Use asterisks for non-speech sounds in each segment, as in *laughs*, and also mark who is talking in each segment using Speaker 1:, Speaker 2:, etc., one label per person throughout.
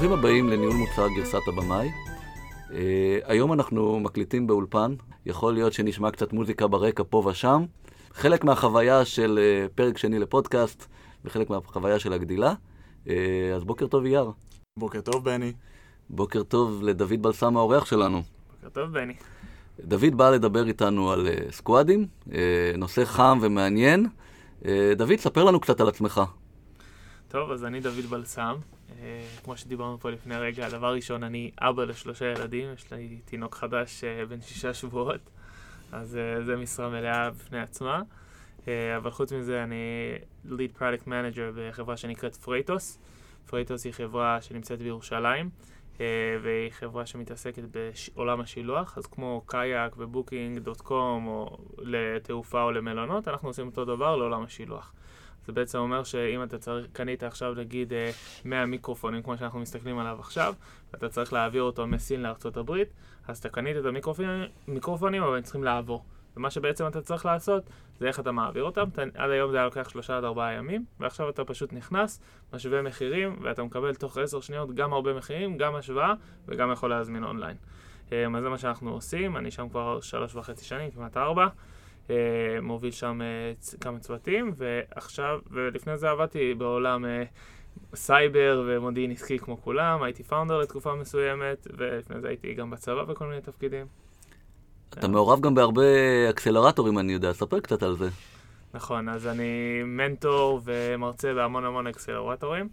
Speaker 1: ברוכים הבאים לניהול מוצר גרסת הבמאי. Uh, היום אנחנו מקליטים באולפן, יכול להיות שנשמע קצת מוזיקה ברקע פה ושם. חלק מהחוויה של uh, פרק שני לפודקאסט וחלק מהחוויה של הגדילה. Uh, אז בוקר טוב אייר.
Speaker 2: בוקר טוב בני.
Speaker 1: בוקר טוב לדוד בלסם האורח שלנו.
Speaker 3: בוקר טוב בני.
Speaker 1: דוד בא לדבר איתנו על uh, סקואדים, uh, נושא חם ומעניין. Uh, דוד, ספר לנו קצת על עצמך.
Speaker 3: טוב, אז אני דוד בלסם. אה, כמו שדיברנו פה לפני רגע, דבר ראשון, אני אבא לשלושה ילדים, יש לי תינוק חדש אה, בן שישה שבועות, אז אה, זה משרה מלאה בפני עצמה. אבל חוץ מזה, אני lead product manager בחברה שנקראת Freightos. Freightos היא חברה שנמצאת בירושלים, והיא חברה שמתעסקת בעולם השילוח, אז כמו Kayak ו Booking dot com, או לתעופה או למלונות, אנחנו עושים אותו דבר לעולם השילוח. זה בעצם אומר שאם אתה צריך, קנית עכשיו נגיד 100 אה, מיקרופונים, כמו שאנחנו מסתכלים עליו עכשיו, ואתה צריך להעביר אותו מסין לארצות הברית, אז אתה קנית את המיקרופונים, אבל הם צריכים לעבור. ומה שבעצם אתה צריך לעשות, זה איך אתה מעביר אותם. אתה, עד היום זה היה לוקח שלושה עד ארבעה ימים, ועכשיו אתה פשוט נכנס, משווה מחירים, ואתה מקבל תוך עשר שניות גם הרבה מחירים, גם השוואה, וגם יכול להזמין אונליין. אה, אז זה מה שאנחנו עושים, אני שם כבר שלוש וחצי שנים, כמעט ארבע. אה, מוביל שם אה, כמה צוותים, ועכשיו, ולפני זה עבדתי בעולם אה, סייבר ומודיעין עסקי כמו כולם, הייתי founder לתקופה מסוימת, ולפני זה הייתי גם בצבא בכל מיני תפקידים.
Speaker 1: אתה מעורב גם בהרבה אקסלרטורים, אני יודע, ספר קצת על זה.
Speaker 3: נכון, אז אני מנטור ומרצה בהמון המון אקסלרטורים,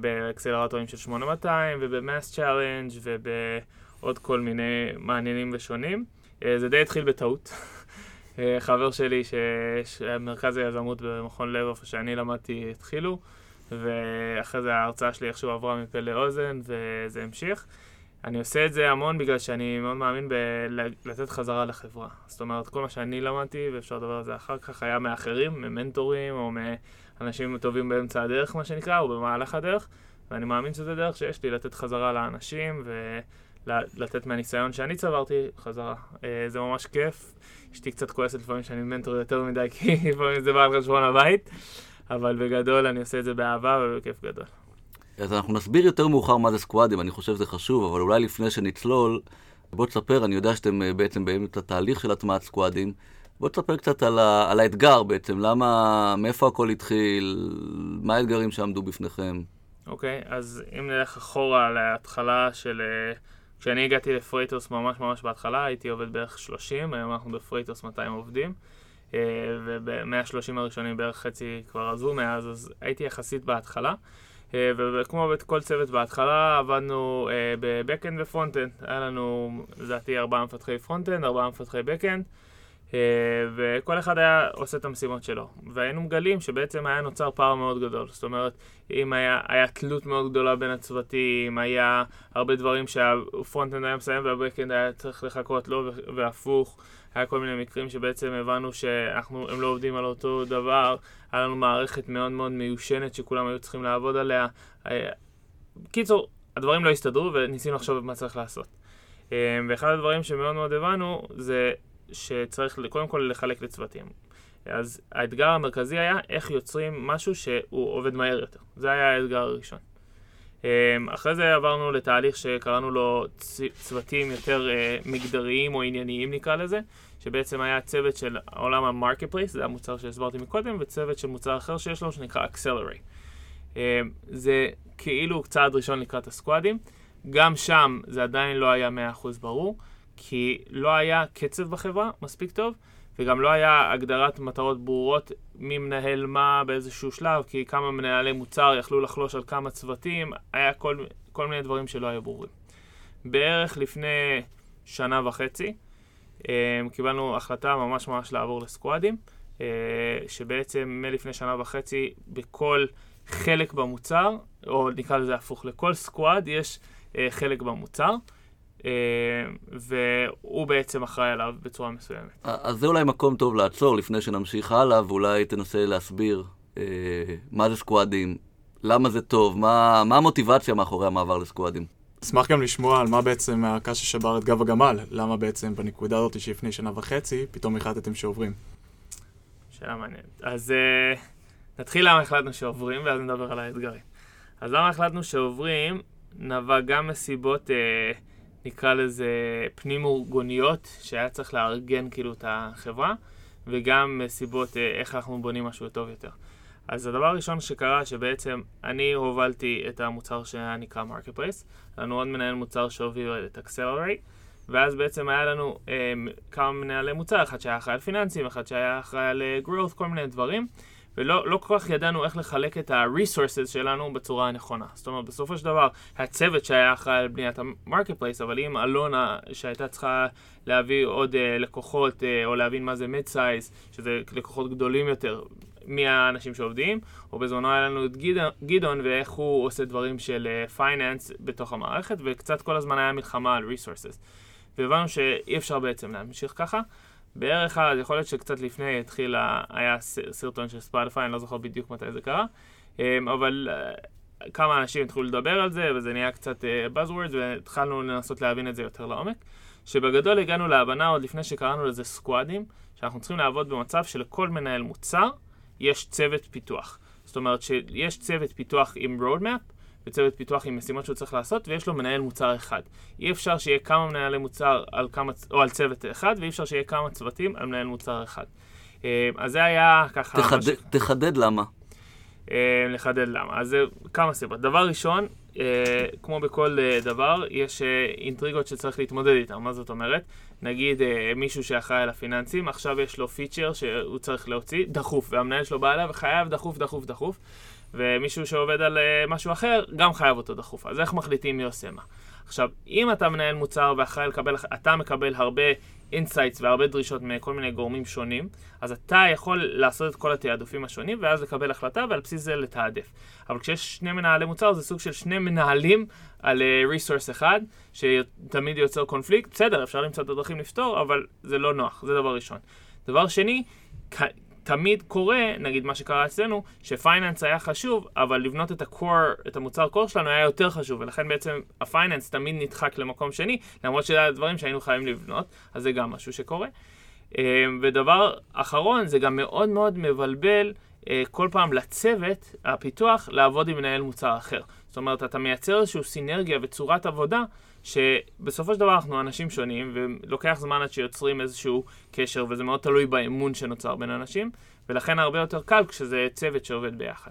Speaker 3: באקסלרטורים של 8200 וב MassChallenge ובעוד כל מיני מעניינים ושונים. זה די התחיל בטעות. *laughs* אה, חבר שלי שמרכז היזמות במכון לב, איפה שאני למדתי, התחילו, ואחרי זה ההרצאה שלי איכשהו עברה מפה לאוזן, וזה המשיך. אני עושה את זה המון בגלל שאני מאוד מאמין בלתת חזרה לחברה. זאת אומרת, כל מה שאני למדתי, ואפשר לדבר על זה אחר כך, היה מאחרים, ממנטורים, או מאנשים טובים באמצע הדרך, מה שנקרא, או במהלך הדרך, ואני מאמין שזה דרך שיש לי לתת חזרה לאנשים, ולתת מהניסיון שאני צברתי חזרה. אה, זה ממש כיף. אשתי קצת כועסת לפעמים שאני מנטור יותר מדי, כי *laughs* לפעמים זה בא על חשבון הבית, אבל בגדול אני עושה את זה באהבה ובכיף גדול.
Speaker 1: אז אנחנו נסביר יותר מאוחר מה זה סקואדים, אני חושב שזה חשוב, אבל אולי לפני שנצלול, בוא תספר, אני יודע שאתם אה, בעצם באמצע התהליך של הטמעת סקואדים, בוא תספר קצת על, ה, על האתגר בעצם, למה, מאיפה הכל התחיל, מה האתגרים שעמדו בפניכם.
Speaker 3: אוקיי, okay, אז אם נלך אחורה להתחלה של... Uh, כשאני הגעתי ל Freightos ממש ממש בהתחלה, הייתי עובד בערך 30, היום אנחנו ב Freightos 200 עובדים, אה, וב-130 הראשונים בערך חצי כבר עזבו מאז, אז הייתי יחסית בהתחלה. אה, וכמו בכל צוות בהתחלה, עבדנו אה, ב backend ו frontend. היה לנו, לדעתי, ארבעה מפתחי frontend, ארבעה מפתחי backend. אה, וכל אחד היה עושה את המשימות שלו. והיינו מגלים שבעצם היה נוצר פער מאוד גדול. זאת אומרת, אם היה, היה תלות מאוד גדולה בין הצוותים, היה הרבה דברים שהפרונטנד היה מסיים והבקאנד היה צריך לחכות לו והפוך. היה כל מיני מקרים שבעצם הבנו שהם לא עובדים על אותו דבר. היה לנו מערכת מאוד מאוד מיושנת שכולם היו צריכים לעבוד עליה. אה, קיצור, הדברים לא הסתדרו וניסינו לחשוב מה צריך לעשות. אה, ואחד הדברים שמאוד מאוד הבנו זה שצריך קודם כל לחלק לצוותים. אז האתגר המרכזי היה איך יוצרים משהו שהוא עובד מהר יותר. זה היה האתגר הראשון. אמ, אחרי זה עברנו לתהליך שקראנו לו צוותים יותר אה, מגזריים או ענייניים נקרא לזה, שבעצם היה צוות של עולם ה marketplace, זה המוצר שהסברתי מקודם, וצוות של מוצר אחר שיש לנו שנקרא Accelerate. אמ, זה כאילו צעד ראשון לקראת הסקואדים. גם שם זה עדיין לא היה 100% ברור. כי לא היה קצב בחברה מספיק טוב, וגם לא היה הגדרת מטרות ברורות מי מנהל מה באיזשהו שלב, כי כמה מנהלי מוצר יכלו לחלוש על כמה צוותים, היה כל, כל מיני דברים שלא היו ברורים. בערך לפני שנה וחצי, אה, קיבלנו החלטה ממש ממש לעבור לסקואדים, אה, שבעצם מלפני שנה וחצי בכל חלק במוצר, או נקרא לזה הפוך, לכל סקואד יש אה, חלק במוצר. אה, והוא בעצם אחראי עליו בצורה מסוימת.
Speaker 1: אז זה אולי מקום טוב לעצור לפני שנמשיך הלאה, ואולי תנסה להסביר אה, מה זה סקואדים, למה זה טוב, מה, מה המוטיבציה מאחורי המעבר לסקואדים.
Speaker 2: אשמח גם לשמוע על מה בעצם הקש ששבר את גב הגמל, למה בעצם בנקודה הזאת שלפני שנה וחצי, פתאום החלטתם שעוברים.
Speaker 3: שאלה מעניינת. אז uh, נתחיל למה החלטנו שעוברים, ואז נדבר על האתגרים. אז למה החלטנו שעוברים? נבע גם מסיבות, אה, נקרא לזה, פנים-ארגוניות, שהיה צריך לארגן כאילו את החברה, וגם מסיבות אה, איך אנחנו בונים משהו טוב יותר. אז הדבר הראשון שקרה, שבעצם אני הובלתי את המוצר שהיה נקרא marketplace, לנו עוד מנהל מוצר שהוביל את Accelerate, ואז בעצם היה לנו אה, כמה מנהלי מוצר, אחד שהיה אחראי על פיננסים, אחד שהיה אחראי על אה, growth, כל מיני דברים. ולא לא כל כך ידענו איך לחלק את ה-resources שלנו בצורה הנכונה. זאת אומרת, בסופו של דבר, הצוות שהיה אחראי על בניית ה market אבל אם אלונה, שהייתה צריכה להביא עוד uh, לקוחות, uh, או להבין מה זה mid-size, שזה לקוחות גדולים יותר, מי האנשים שעובדים, או בזמנו היה לנו את גדעון, גדעון ואיך הוא עושה דברים של finance uh, בתוך המערכת, וקצת כל הזמן היה מלחמה על resources. והבנו שאי אפשר בעצם להמשיך ככה. בערך אז, יכול להיות שקצת לפני התחיל, היה סרטון של ספוטיפיי, אני לא זוכר בדיוק מתי זה קרה, אמ, אבל אה, כמה אנשים התחילו לדבר על זה, וזה נהיה קצת אה, buzzwords, והתחלנו לנסות להבין את זה יותר לעומק. שבגדול הגענו להבנה עוד לפני שקראנו לזה סקואדים, שאנחנו צריכים לעבוד במצב שלכל מנהל מוצר יש צוות פיתוח. זאת אומרת שיש צוות פיתוח עם roadmap, וצוות פיתוח עם משימות שהוא צריך לעשות, ויש לו מנהל מוצר אחד. אי אפשר שיהיה כמה מנהלי מוצר על כמה, או על צוות אחד, ואי אפשר שיהיה כמה צוותים על מנהל מוצר אחד. אה, אז זה היה ככה...
Speaker 1: תחד... ש... תחדד למה.
Speaker 3: אה, לחדד למה. אז זה כמה סיבות. דבר ראשון, אה, כמו בכל דבר, יש אינטריגות שצריך להתמודד איתן. מה זאת אומרת? נגיד מישהו שאחראי על הפיננסים, עכשיו יש לו פיצ'ר שהוא צריך להוציא, דחוף, והמנהל שלו בא אליו וחייב דחוף, דחוף, דחוף. ומישהו שעובד על uh, משהו אחר, גם חייב אותו דחוף. אז איך מחליטים מי עושה מה? עכשיו, אם אתה מנהל מוצר ואחראי לקבל, אתה מקבל הרבה insights והרבה דרישות מכל מיני גורמים שונים, אז אתה יכול לעשות את כל התעדופים השונים ואז לקבל החלטה ועל בסיס זה לתעדף. אבל כשיש שני מנהלי מוצר זה סוג של שני מנהלים על resource uh, אחד, שתמיד יוצר קונפליקט, בסדר, אפשר למצוא את הדרכים לפתור, אבל זה לא נוח, זה דבר ראשון. דבר שני, תמיד קורה, נגיד מה שקרה אצלנו, ש-finance היה חשוב, אבל לבנות את ה-core, את המוצר core שלנו היה יותר חשוב, ולכן בעצם ה-finance תמיד נדחק למקום שני, למרות שזה היה דברים שהיינו חייבים לבנות, אז זה גם משהו שקורה. אה, ודבר אחרון, זה גם מאוד מאוד מבלבל אה, כל פעם לצוות הפיתוח לעבוד עם מנהל מוצר אחר. זאת אומרת, אתה מייצר איזושהי סינרגיה וצורת עבודה שבסופו של דבר אנחנו אנשים שונים, ולוקח זמן עד שיוצרים איזשהו קשר, וזה מאוד תלוי באמון שנוצר בין אנשים, ולכן הרבה יותר קל כשזה צוות שעובד ביחד.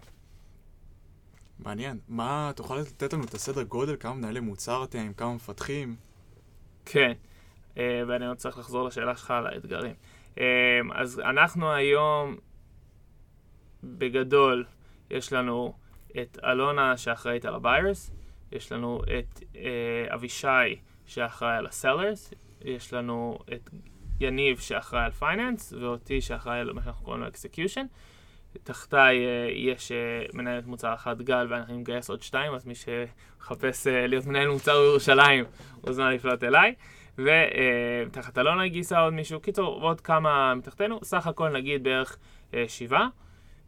Speaker 2: מעניין. מה, תוכל לתת לנו את הסדר גודל, כמה מנהלי מוצר אתם, כמה מפתחים?
Speaker 3: כן, אה, ואני עוד צריך לחזור לשאלה שלך על האתגרים. אה, אז אנחנו היום, בגדול, יש לנו את אלונה שאחראית על ה-buyers, יש לנו את אה, אבישי שאחראי על ה-sellers, יש לנו את יניב שאחראי על finance, ואותי שאחראי על מה שאנחנו קוראים לו execution. תחתיי uh, יש uh, מנהלת מוצר אחת גל ואנחנו נגייס עוד שתיים, אז מי שחפש uh, להיות מנהל מוצר בירושלים מוזמן לפנות אליי. ותחת uh, אלונה גייסה עוד מישהו, קיצור, עוד כמה מתחתנו, סך הכל נגיד בערך uh, שבעה.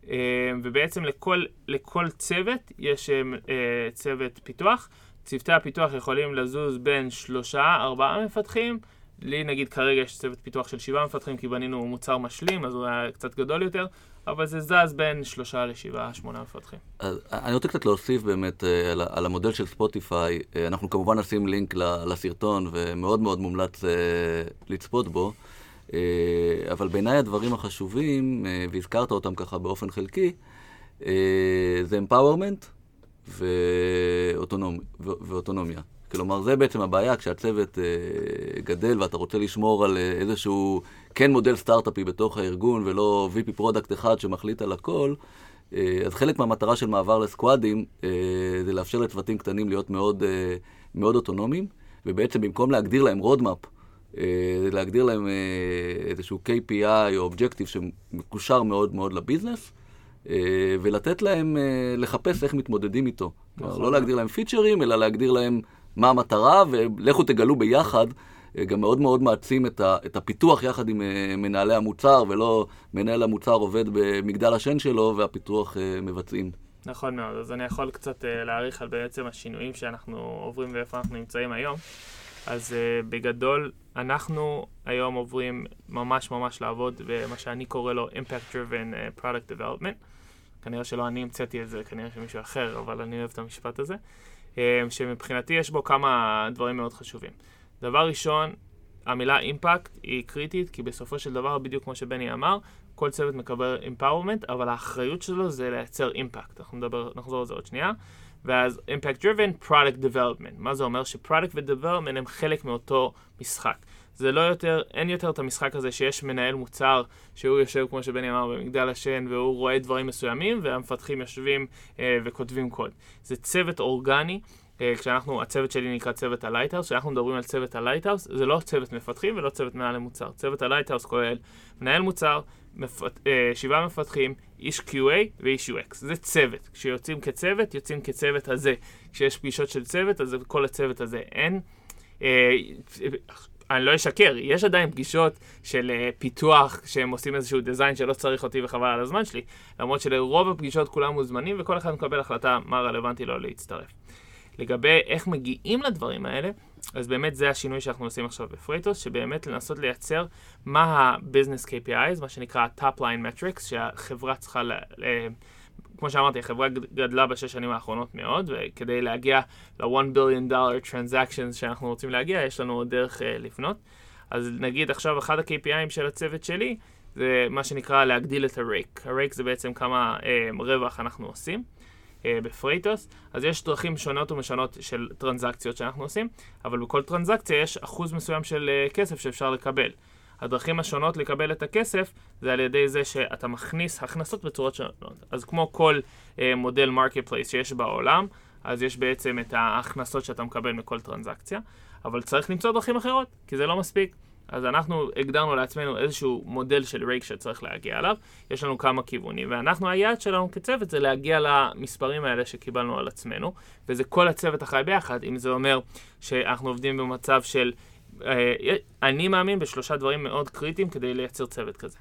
Speaker 3: אה, ובעצם לכל, לכל צוות יש אה, אה, צוות פיתוח. צוותי הפיתוח יכולים לזוז בין שלושה, ארבעה מפתחים. לי נגיד כרגע יש צוות פיתוח של שבעה מפתחים כי בנינו מוצר משלים, אז הוא היה קצת גדול יותר, אבל זה זז בין שלושה לשבעה, שמונה מפתחים.
Speaker 1: אז אני רוצה קצת להוסיף באמת על, על המודל של ספוטיפיי. אנחנו כמובן נשים לינק לסרטון ומאוד מאוד מומלץ לצפות בו. אה, אבל בעיניי הדברים החשובים, אה, והזכרת אותם ככה באופן חלקי, אה, זה empowerment ואוטונומ... ואוטונומיה. כלומר, זה בעצם הבעיה כשהצוות גדל ואתה רוצה לשמור על איזשהו כן מודל סטארט-אפי בתוך הארגון ולא VP product אחד שמחליט על הכל, אז חלק מהמטרה של מעבר לסקואדים זה לאפשר לצוותים קטנים להיות מאוד, מאוד אוטונומיים, ובעצם במקום להגדיר להם אה, להגדיר להם אה, איזשהו KPI או objective שמקושר מאוד מאוד ל-business, אה, ולתת להם לחפש איך מתמודדים איתו. נכון. לא להגדיר להם פיצ'רים, אלא להגדיר להם מה המטרה, ולכו תגלו ביחד. גם מאוד מאוד מעצים את, ה, את הפיתוח יחד עם מנהלי המוצר, ולא מנהל המוצר עובד במגדל השן שלו והפיתוח מבצעים.
Speaker 3: נכון מאוד, אז אני יכול קצת להעריך על בעצם השינויים שאנחנו עוברים ואיפה אנחנו נמצאים היום. אז uh, בגדול, אנחנו היום עוברים ממש ממש לעבוד במה שאני קורא לו Impact Driven uh, Product Development. כנראה שלא אני המצאתי את זה, כנראה שמישהו אחר, אבל אני אוהב את המשפט הזה. אה, שמבחינתי יש בו כמה דברים מאוד חשובים. דבר ראשון, המילה אימפקט היא קריטית, כי בסופו של דבר, בדיוק כמו שבני אמר, כל צוות מקבל empowerment, אבל האחריות שלו זה לייצר אימפקט. אנחנו נדבר, נחזור על זה עוד שנייה. ואז Impact Driven Product Development. מה זה אומר? ש-product ו-Development הם חלק מאותו משחק. זה לא יותר, אין יותר את המשחק הזה שיש מנהל מוצר שהוא יושב, כמו שבני אמר, במגדל השן והוא רואה דברים מסוימים והמפתחים יושבים אה, וכותבים קוד. זה צוות אורגני. אה, כשאנחנו, הצוות שלי נקרא צוות ה-Lighthouse, כשאנחנו מדברים על צוות ה-Lighthouse, זה לא צוות מפתחים ולא צוות מנהל מוצר. צוות ה-Lighthouse כולל מנהל מוצר, מפת, אה, שבעה מפתחים, איש QA ואיש UX. זה צוות. כשיוצאים כצוות, יוצאים כצוות הזה. כשיש פגישות של צוות, אז כל הצוות הזה. אין... אה, אני לא אשקר, יש עדיין פגישות של uh, פיתוח שהם עושים איזשהו design שלא צריך אותי וחבל על הזמן שלי, למרות שלרוב הפגישות כולם מוזמנים וכל אחד מקבל החלטה מה רלוונטי לו להצטרף. לגבי איך מגיעים לדברים האלה, אז באמת זה השינוי שאנחנו עושים עכשיו בפרייטוס, שבאמת לנסות לייצר מה ה-business KPIs, מה שנקרא top line metrics, שהחברה צריכה, ל- ל- כמו שאמרתי, החברה גדלה בשש שנים האחרונות מאוד, וכדי להגיע ל-1 billion dollar transactions שאנחנו רוצים להגיע, יש לנו עוד דרך uh, לפנות. אז נגיד עכשיו אחד ה-KPIים של הצוות שלי, זה מה שנקרא להגדיל את ה-rake. ה-rake זה בעצם כמה uh, רווח אנחנו עושים. אה, ב-Freightos, אז יש דרכים שונות ומשונות של טרנזקציות שאנחנו עושים, אבל בכל טרנזקציה יש אחוז מסוים של uh, כסף שאפשר לקבל. הדרכים השונות לקבל את הכסף זה על ידי זה שאתה מכניס הכנסות בצורות שונות. אז כמו כל uh, מודל marketplace שיש בעולם, אז יש בעצם את ההכנסות שאתה מקבל מכל טרנזקציה, אבל צריך למצוא דרכים אחרות, כי זה לא מספיק. אז אנחנו הגדרנו לעצמנו איזשהו מודל של רייק שצריך להגיע אליו, יש לנו כמה כיוונים, ואנחנו, היעד שלנו כצוות זה להגיע למספרים האלה שקיבלנו על עצמנו, וזה כל הצוות החי ביחד, אם זה אומר שאנחנו עובדים במצב של, אה, אני מאמין בשלושה דברים מאוד קריטיים כדי לייצר צוות כזה.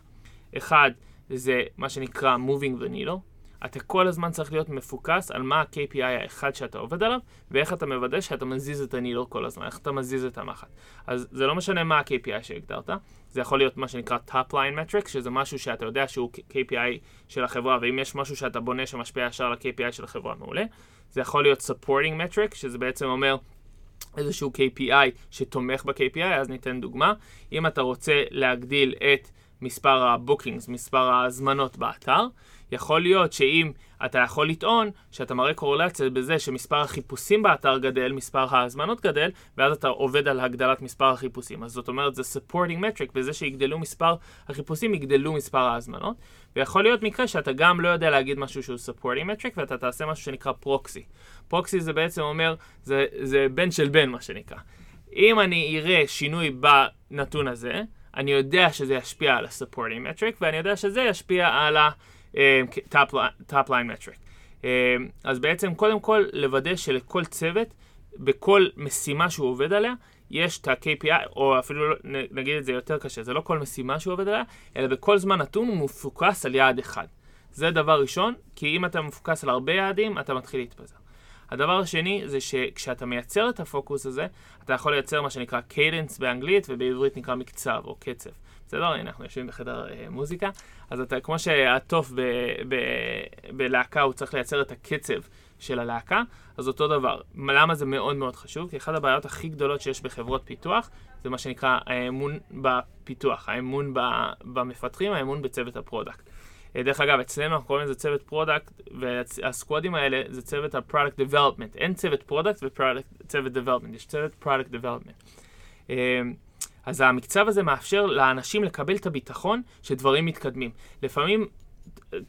Speaker 3: אחד, זה מה שנקרא moving the needle, אתה כל הזמן צריך להיות מפוקס על מה ה-KPI האחד שאתה עובד עליו, ואיך אתה מוודא שאתה מזיז את הנילור כל הזמן, איך אתה מזיז את המחט. אז זה לא משנה מה ה-KPI שהגדרת, זה יכול להיות מה שנקרא top line metric, שזה משהו שאתה יודע שהוא KPI של החברה, ואם יש משהו שאתה בונה שמשפיע ישר על ה-KPI של החברה, מעולה. זה יכול להיות supporting metric, שזה בעצם אומר... איזשהו KPI שתומך ב-KPI, אז ניתן דוגמה. אם אתה רוצה להגדיל את מספר הבוקינגס, מספר ההזמנות באתר, יכול להיות שאם אתה יכול לטעון שאתה מראה קורלציה בזה שמספר החיפושים באתר גדל, מספר ההזמנות גדל, ואז אתה עובד על הגדלת מספר החיפושים. אז זאת אומרת, זה supporting metric, בזה שיגדלו מספר החיפושים, יגדלו מספר ההזמנות. ויכול להיות מקרה שאתה גם לא יודע להגיד משהו שהוא supporting metric, ואתה תעשה משהו שנקרא פרוקסי. פרוקסי זה בעצם אומר, זה, זה בן של בן, מה שנקרא. אם אני אראה שינוי בנתון הזה, אני יודע שזה ישפיע על ה-supporting metric, ואני יודע שזה ישפיע על ה... top line metric. אז בעצם קודם כל לוודא שלכל צוות, בכל משימה שהוא עובד עליה, יש את ה-KPI, או אפילו לא, נגיד את זה יותר קשה, זה לא כל משימה שהוא עובד עליה, אלא בכל זמן נתון הוא מפוקס על יעד אחד. זה דבר ראשון, כי אם אתה מפוקס על הרבה יעדים, אתה מתחיל להתפזר. הדבר השני זה שכשאתה מייצר את הפוקוס הזה, אתה יכול לייצר מה שנקרא cadence באנגלית, ובעברית נקרא מקצב או קצב. בסדר? הנה, אנחנו יושבים בחדר אה, מוזיקה, אז אתה, כמו שהתוף בלהקה, הוא צריך לייצר את הקצב של הלהקה, אז אותו דבר. למה זה מאוד מאוד חשוב? כי אחת הבעיות הכי גדולות שיש בחברות פיתוח, זה מה שנקרא האמון בפיתוח, האמון במפתחים, האמון בצוות ה-product. אה, דרך אגב, אצלנו אנחנו קוראים לזה צוות product, והסקוואדים האלה זה צוות ה-product development. אין צוות product וצוות development, יש צוות product development. אה, אז המקצב הזה מאפשר לאנשים לקבל את הביטחון שדברים מתקדמים. לפעמים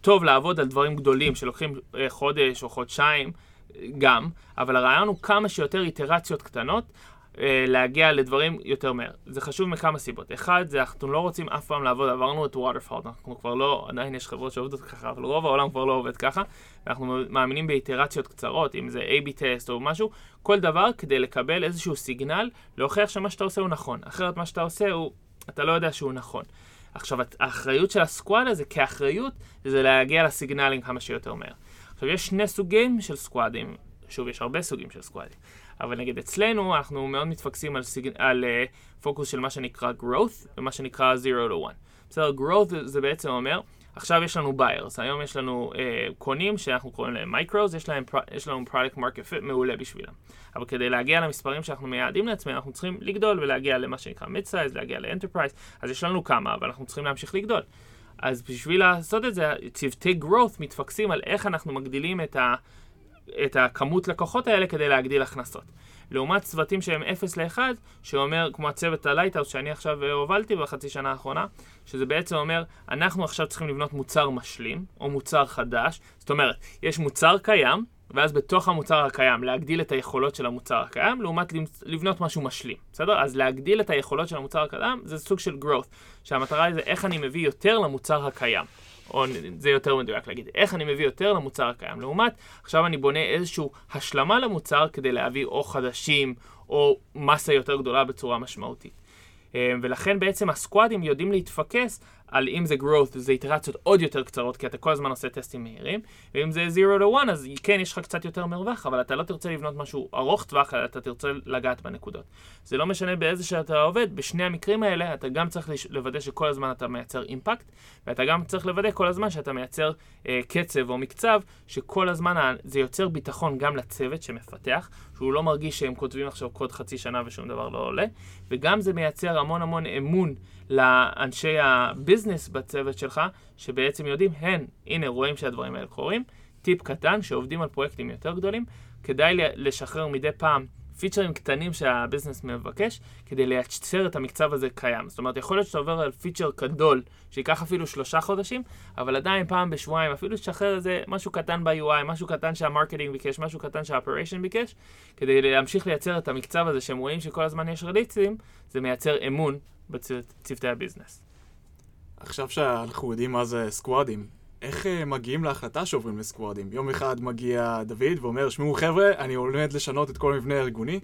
Speaker 3: טוב לעבוד על דברים גדולים שלוקחים אה, חודש או חודשיים גם, אבל הרעיון הוא כמה שיותר איטרציות קטנות, אה, להגיע לדברים יותר מהר. זה חשוב מכמה סיבות. אחד, זה אנחנו לא רוצים אף פעם לעבוד, עברנו את ווטרפולד, אנחנו כבר לא, עדיין יש חברות שעובדות ככה, אבל רוב העולם כבר לא עובד ככה. אנחנו מאמינים באיטרציות קצרות, אם זה A-B טסט או משהו, כל דבר כדי לקבל איזשהו סיגנל, להוכיח שמה שאתה עושה הוא נכון. אחרת מה שאתה עושה הוא, אתה לא יודע שהוא נכון. עכשיו, האחריות של ה-squad הזה כאחריות, זה להגיע לסיגנלים כמה שיותר מהר. עכשיו, יש שני סוגים של סקואדים, שוב, יש הרבה סוגים של סקואדים. אבל נגיד אצלנו אנחנו מאוד מתפקסים על, סיג... על uh, פוקוס של מה שנקרא growth ומה שנקרא 0 to 1. בסדר, growth זה בעצם אומר, עכשיו יש לנו buyers, היום יש לנו אה, קונים שאנחנו קוראים להם micros, יש, להם, יש לנו product market fit מעולה בשבילם. אבל כדי להגיע למספרים שאנחנו מייעדים לעצמנו, אנחנו צריכים לגדול ולהגיע למה שנקרא mid-size, להגיע ל-enterprise, אז יש לנו כמה, אבל אנחנו צריכים להמשיך לגדול. אז בשביל לעשות את זה, צוותי growth מתפקסים על איך אנחנו מגדילים את, ה, את הכמות לקוחות האלה כדי להגדיל הכנסות. לעומת צוותים שהם 0 ל-1, שאומר, כמו הצוות ה-Lighthouse שאני עכשיו אה, הובלתי בחצי שנה האחרונה, שזה בעצם אומר, אנחנו עכשיו צריכים לבנות מוצר משלים, או מוצר חדש. זאת אומרת, יש מוצר קיים, ואז בתוך המוצר הקיים להגדיל את היכולות של המוצר הקיים, לעומת לבנות משהו משלים, בסדר? אז להגדיל את היכולות של המוצר הקיים זה סוג של growth, שהמטרה היא זה איך אני מביא יותר למוצר הקיים. או זה יותר מדויק להגיד, איך אני מביא יותר למוצר הקיים. לעומת, עכשיו אני בונה איזושהי השלמה למוצר כדי להביא או חדשים, או מסה יותר גדולה בצורה משמעותית. אה, ולכן בעצם הסקואדים יודעים להתפקס על אם זה growth, זה איטרציות עוד יותר קצרות, כי אתה כל הזמן עושה טסטים מהירים, ואם זה 0 to 1, אז כן, יש לך קצת יותר מרווח, אבל אתה לא תרצה לבנות משהו ארוך טווח, אתה תרצה לגעת בנקודות. זה לא משנה באיזה שאתה עובד, בשני המקרים האלה אתה גם צריך לוודא שכל הזמן אתה מייצר אימפקט, ואתה גם צריך לוודא כל הזמן שאתה מייצר אה, קצב או מקצב, שכל הזמן זה יוצר ביטחון גם לצוות שמפתח, שהוא לא מרגיש שהם כותבים עכשיו קוד חצי שנה ושום דבר לא עולה, וגם זה מייצר המון המון אמון לאנשי ה-business בצוות שלך, שבעצם יודעים, הן, הנה, רואים שהדברים האלה קורים. טיפ קטן, שעובדים על פרויקטים יותר גדולים, כדאי לשחרר מדי פעם פיצ'רים קטנים שה-business מבקש, כדי לייצר את המקצב הזה קיים. זאת אומרת, יכול להיות שאתה עובר על פיצ'ר גדול, שייקח אפילו שלושה חודשים, אבל עדיין פעם בשבועיים, אפילו לשחרר איזה משהו קטן ב-UI, משהו קטן שה-marketing ביקש, משהו קטן שה-operation ביקש, כדי להמשיך לייצר את המקצב הזה, שהם רואים שכל הזמן יש רליצים, זה מייצר אמון בצוותי הביזנס.
Speaker 2: עכשיו שאנחנו יודעים מה זה סקוואדים, איך uh, מגיעים להחלטה שעוברים לסקוואדים? יום אחד מגיע דוד ואומר, שמעו חבר'ה, אני עומד לשנות את כל המבנה הארגוני.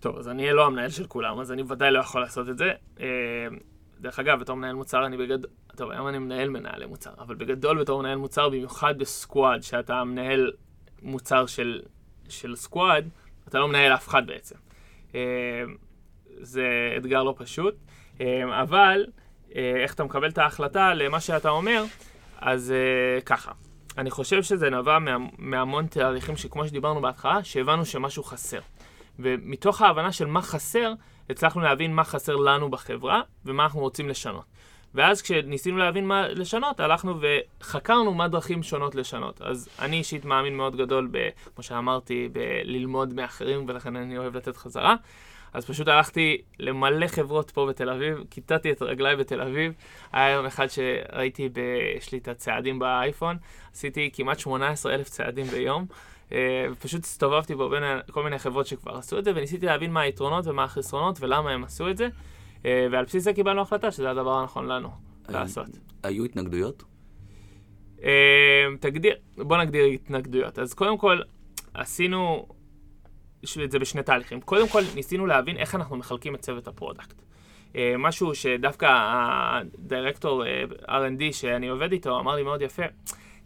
Speaker 3: טוב, אז אני לא המנהל של כולם, אז אני ודאי לא יכול לעשות את זה. Uh, דרך אגב, בתור מנהל מוצר אני בגדול, טוב, היום אני מנהל מנהלי מוצר, אבל בגדול בתור מנהל מוצר, במיוחד בסקוואד, שאתה מנהל מוצר של, של סקוואד, אתה לא מנהל אף אחד בעצם. זה אתגר לא פשוט, אה, אבל אה, איך אתה מקבל את ההחלטה למה שאתה אומר, אז אה, ככה. אני חושב שזה נבע מה, מהמון תאריכים שכמו שדיברנו בהתחלה, שהבנו שמשהו חסר. ומתוך ההבנה של מה חסר, הצלחנו להבין מה חסר לנו בחברה ומה אנחנו רוצים לשנות. ואז כשניסינו להבין מה לשנות, הלכנו וחקרנו מה דרכים שונות לשנות. אז אני אישית מאמין מאוד גדול, ב, כמו שאמרתי, בללמוד מאחרים, ולכן אני אוהב לתת חזרה. אז פשוט הלכתי למלא חברות פה בתל אביב, כיתתי את רגליי בתל אביב. היה יום אחד שראיתי, ב... יש לי את הצעדים באייפון, עשיתי כמעט 18 אלף צעדים ביום. אה, ופשוט הסתובבתי בו בין כל מיני חברות שכבר עשו את זה, וניסיתי להבין מה היתרונות ומה החסרונות ולמה הם עשו את זה. אה, ועל בסיס זה קיבלנו החלטה שזה הדבר הנכון לנו לעשות.
Speaker 1: היו התנגדויות?
Speaker 3: אה, תגדיר, בוא נגדיר התנגדויות. אז קודם כל, עשינו, את זה בשני תהליכים. קודם כל, ניסינו להבין איך אנחנו מחלקים את צוות ה-product. אה, משהו שדווקא ה-director אה, R&D שאני עובד איתו אמר לי מאוד יפה,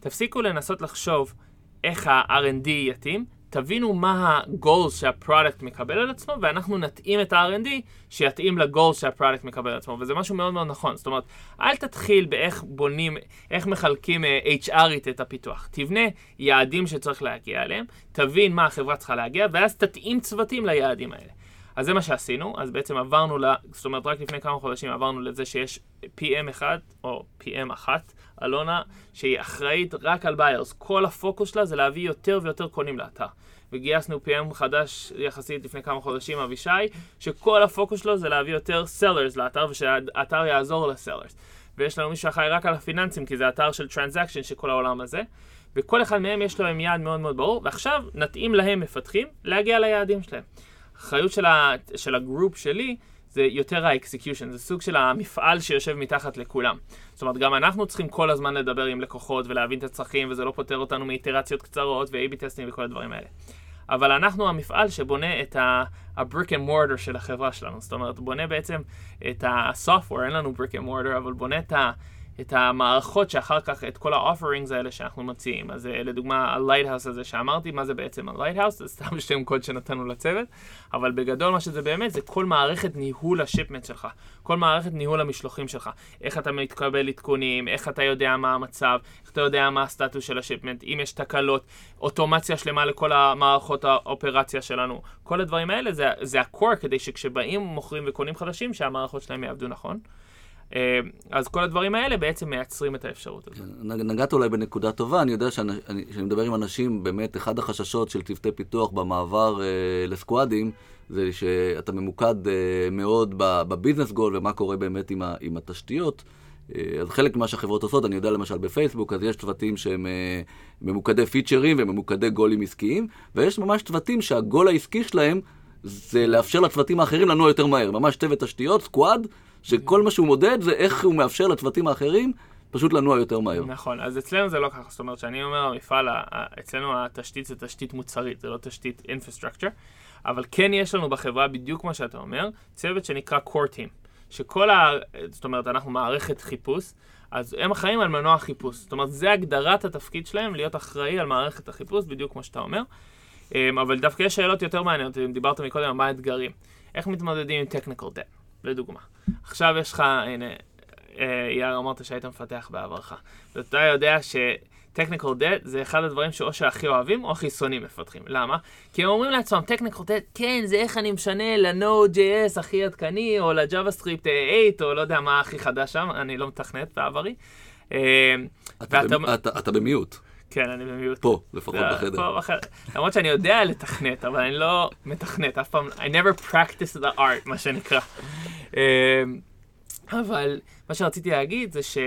Speaker 3: תפסיקו לנסות לחשוב איך ה-R&D יתאים, תבינו מה ה-goals שה-product מקבל על עצמו, ואנחנו נתאים את ה-R&D שיתאים ל-goals שה product מקבל על עצמו, וזה משהו מאוד מאוד נכון. זאת אומרת, אל תתחיל באיך בונים, איך מחלקים אה, HRית את הפיתוח. תבנה יעדים שצריך להגיע אליהם, תבין מה החברה צריכה להגיע, ואז תתאים צוותים ליעדים האלה. אז זה מה שעשינו, אז בעצם עברנו, ל... זאת אומרת, רק לפני כמה חודשים עברנו לזה שיש PM אחד, או PM אחת, אלונה, שהיא אחראית רק על buyers. כל הפוקוס שלה זה להביא יותר ויותר קונים לאתר. וגייסנו PM חדש יחסית לפני כמה חודשים, אבישי, שכל הפוקוס שלו זה להביא יותר sellers לאתר, ושהאתר יעזור ל sellers. ויש לנו מישהו אחראי רק על הפיננסים, כי זה אתר של transaction של כל העולם הזה. וכל אחד מהם יש לו יעד מאוד מאוד ברור, ועכשיו נתאים להם מפתחים להגיע ליעדים שלהם. האחריות של, ה, של ה group שלי זה יותר ה execution, זה סוג של המפעל שיושב מתחת לכולם. זאת אומרת, גם אנחנו צריכים כל הזמן לדבר עם לקוחות ולהבין את הצרכים, וזה לא פוטר אותנו מאיטרציות קצרות ו-AB טסטים וכל הדברים האלה. אבל אנחנו המפעל שבונה את ה-brick and mortar של החברה שלנו. זאת אומרת, בונה בעצם את ה-software, אין לנו brick and mortar, אבל בונה את ה... את המערכות שאחר כך, את כל ה-offerings האלה שאנחנו מציעים. אז אה, לדוגמה, ה-Lighthouse הזה שאמרתי, מה זה בעצם ה-Lighthouse? זה סתם *laughs* שם קוד שנתנו לצוות, אבל בגדול מה שזה באמת זה כל מערכת ניהול השיפמנט שלך, כל מערכת ניהול המשלוחים שלך. איך אתה מתקבל עדכונים, איך אתה יודע מה המצב, איך אתה יודע מה הסטטוס של השיפמנט, אם יש תקלות, אוטומציה שלמה לכל המערכות האופרציה שלנו. כל הדברים האלה זה, זה ה-core כדי שכשבאים מוכרים וקונים חדשים, שהמערכות שלהם יעבדו נכון. אה, אז כל הדברים האלה בעצם מייצרים את האפשרות הזאת.
Speaker 1: נגעת אולי בנקודה טובה, אני יודע כשאני מדבר עם אנשים, באמת אחד החששות של צוותי פיתוח במעבר אה, לסקואדים, זה שאתה ממוקד אה, מאוד בביזנס גול ומה קורה באמת עם, ה, עם התשתיות. אה, אז חלק ממה שהחברות עושות, אני יודע למשל בפייסבוק, אז יש צוותים שהם אה, ממוקדי פיצ'רים וממוקדי גולים עסקיים, ויש ממש צוותים שהגול העסקי שלהם זה לאפשר לצוותים האחרים לנוע יותר מהר. ממש צוות תשתיות, סקואד, שכל מה שהוא מודד זה איך הוא מאפשר לצוותים האחרים פשוט לנוע יותר מהר.
Speaker 3: נכון, אז אצלנו זה לא ככה, זאת אומרת שאני אומר המפעל, אצלנו התשתית זה תשתית מוצרית, זה לא תשתית infrastructure, אבל כן יש לנו בחברה, בדיוק כמו שאתה אומר, צוות שנקרא core team, שכל ה... זאת אומרת, אנחנו מערכת חיפוש, אז הם אחראים על מנוע חיפוש. זאת אומרת, זה הגדרת התפקיד שלהם, להיות אחראי על מערכת החיפוש, בדיוק כמו שאתה אומר. אמ, אבל דווקא יש שאלות יותר מעניינות, אם דיברת מקודם על מה האתגרים. איך מתמודדים עם technical debt, לדוגמה. עכשיו יש לך, הנה, אה, יאיר אמרת שהיית מפתח בעברך. ואתה יודע ש... technical debt זה אחד הדברים שאו שהכי אוהבים או הכי שונאים מפתחים. למה? כי הם אומרים לעצמם, technical debt, כן, זה איך אני משנה ל-Node.js הכי עדכני, או ל-JavaScript 8, או לא יודע מה הכי חדש שם, אני לא מתכנת בעברי.
Speaker 1: אה, אתה, ואתה... אתה, אתה במיעוט.
Speaker 3: כן, אני במיעוט.
Speaker 1: פה, לפחות בחדר.
Speaker 3: פה בחדר. למרות שאני יודע לתכנת, אבל אני לא מתכנת, אף פעם, I never practice the art, מה שנקרא. אה, אבל מה שרציתי להגיד זה ש...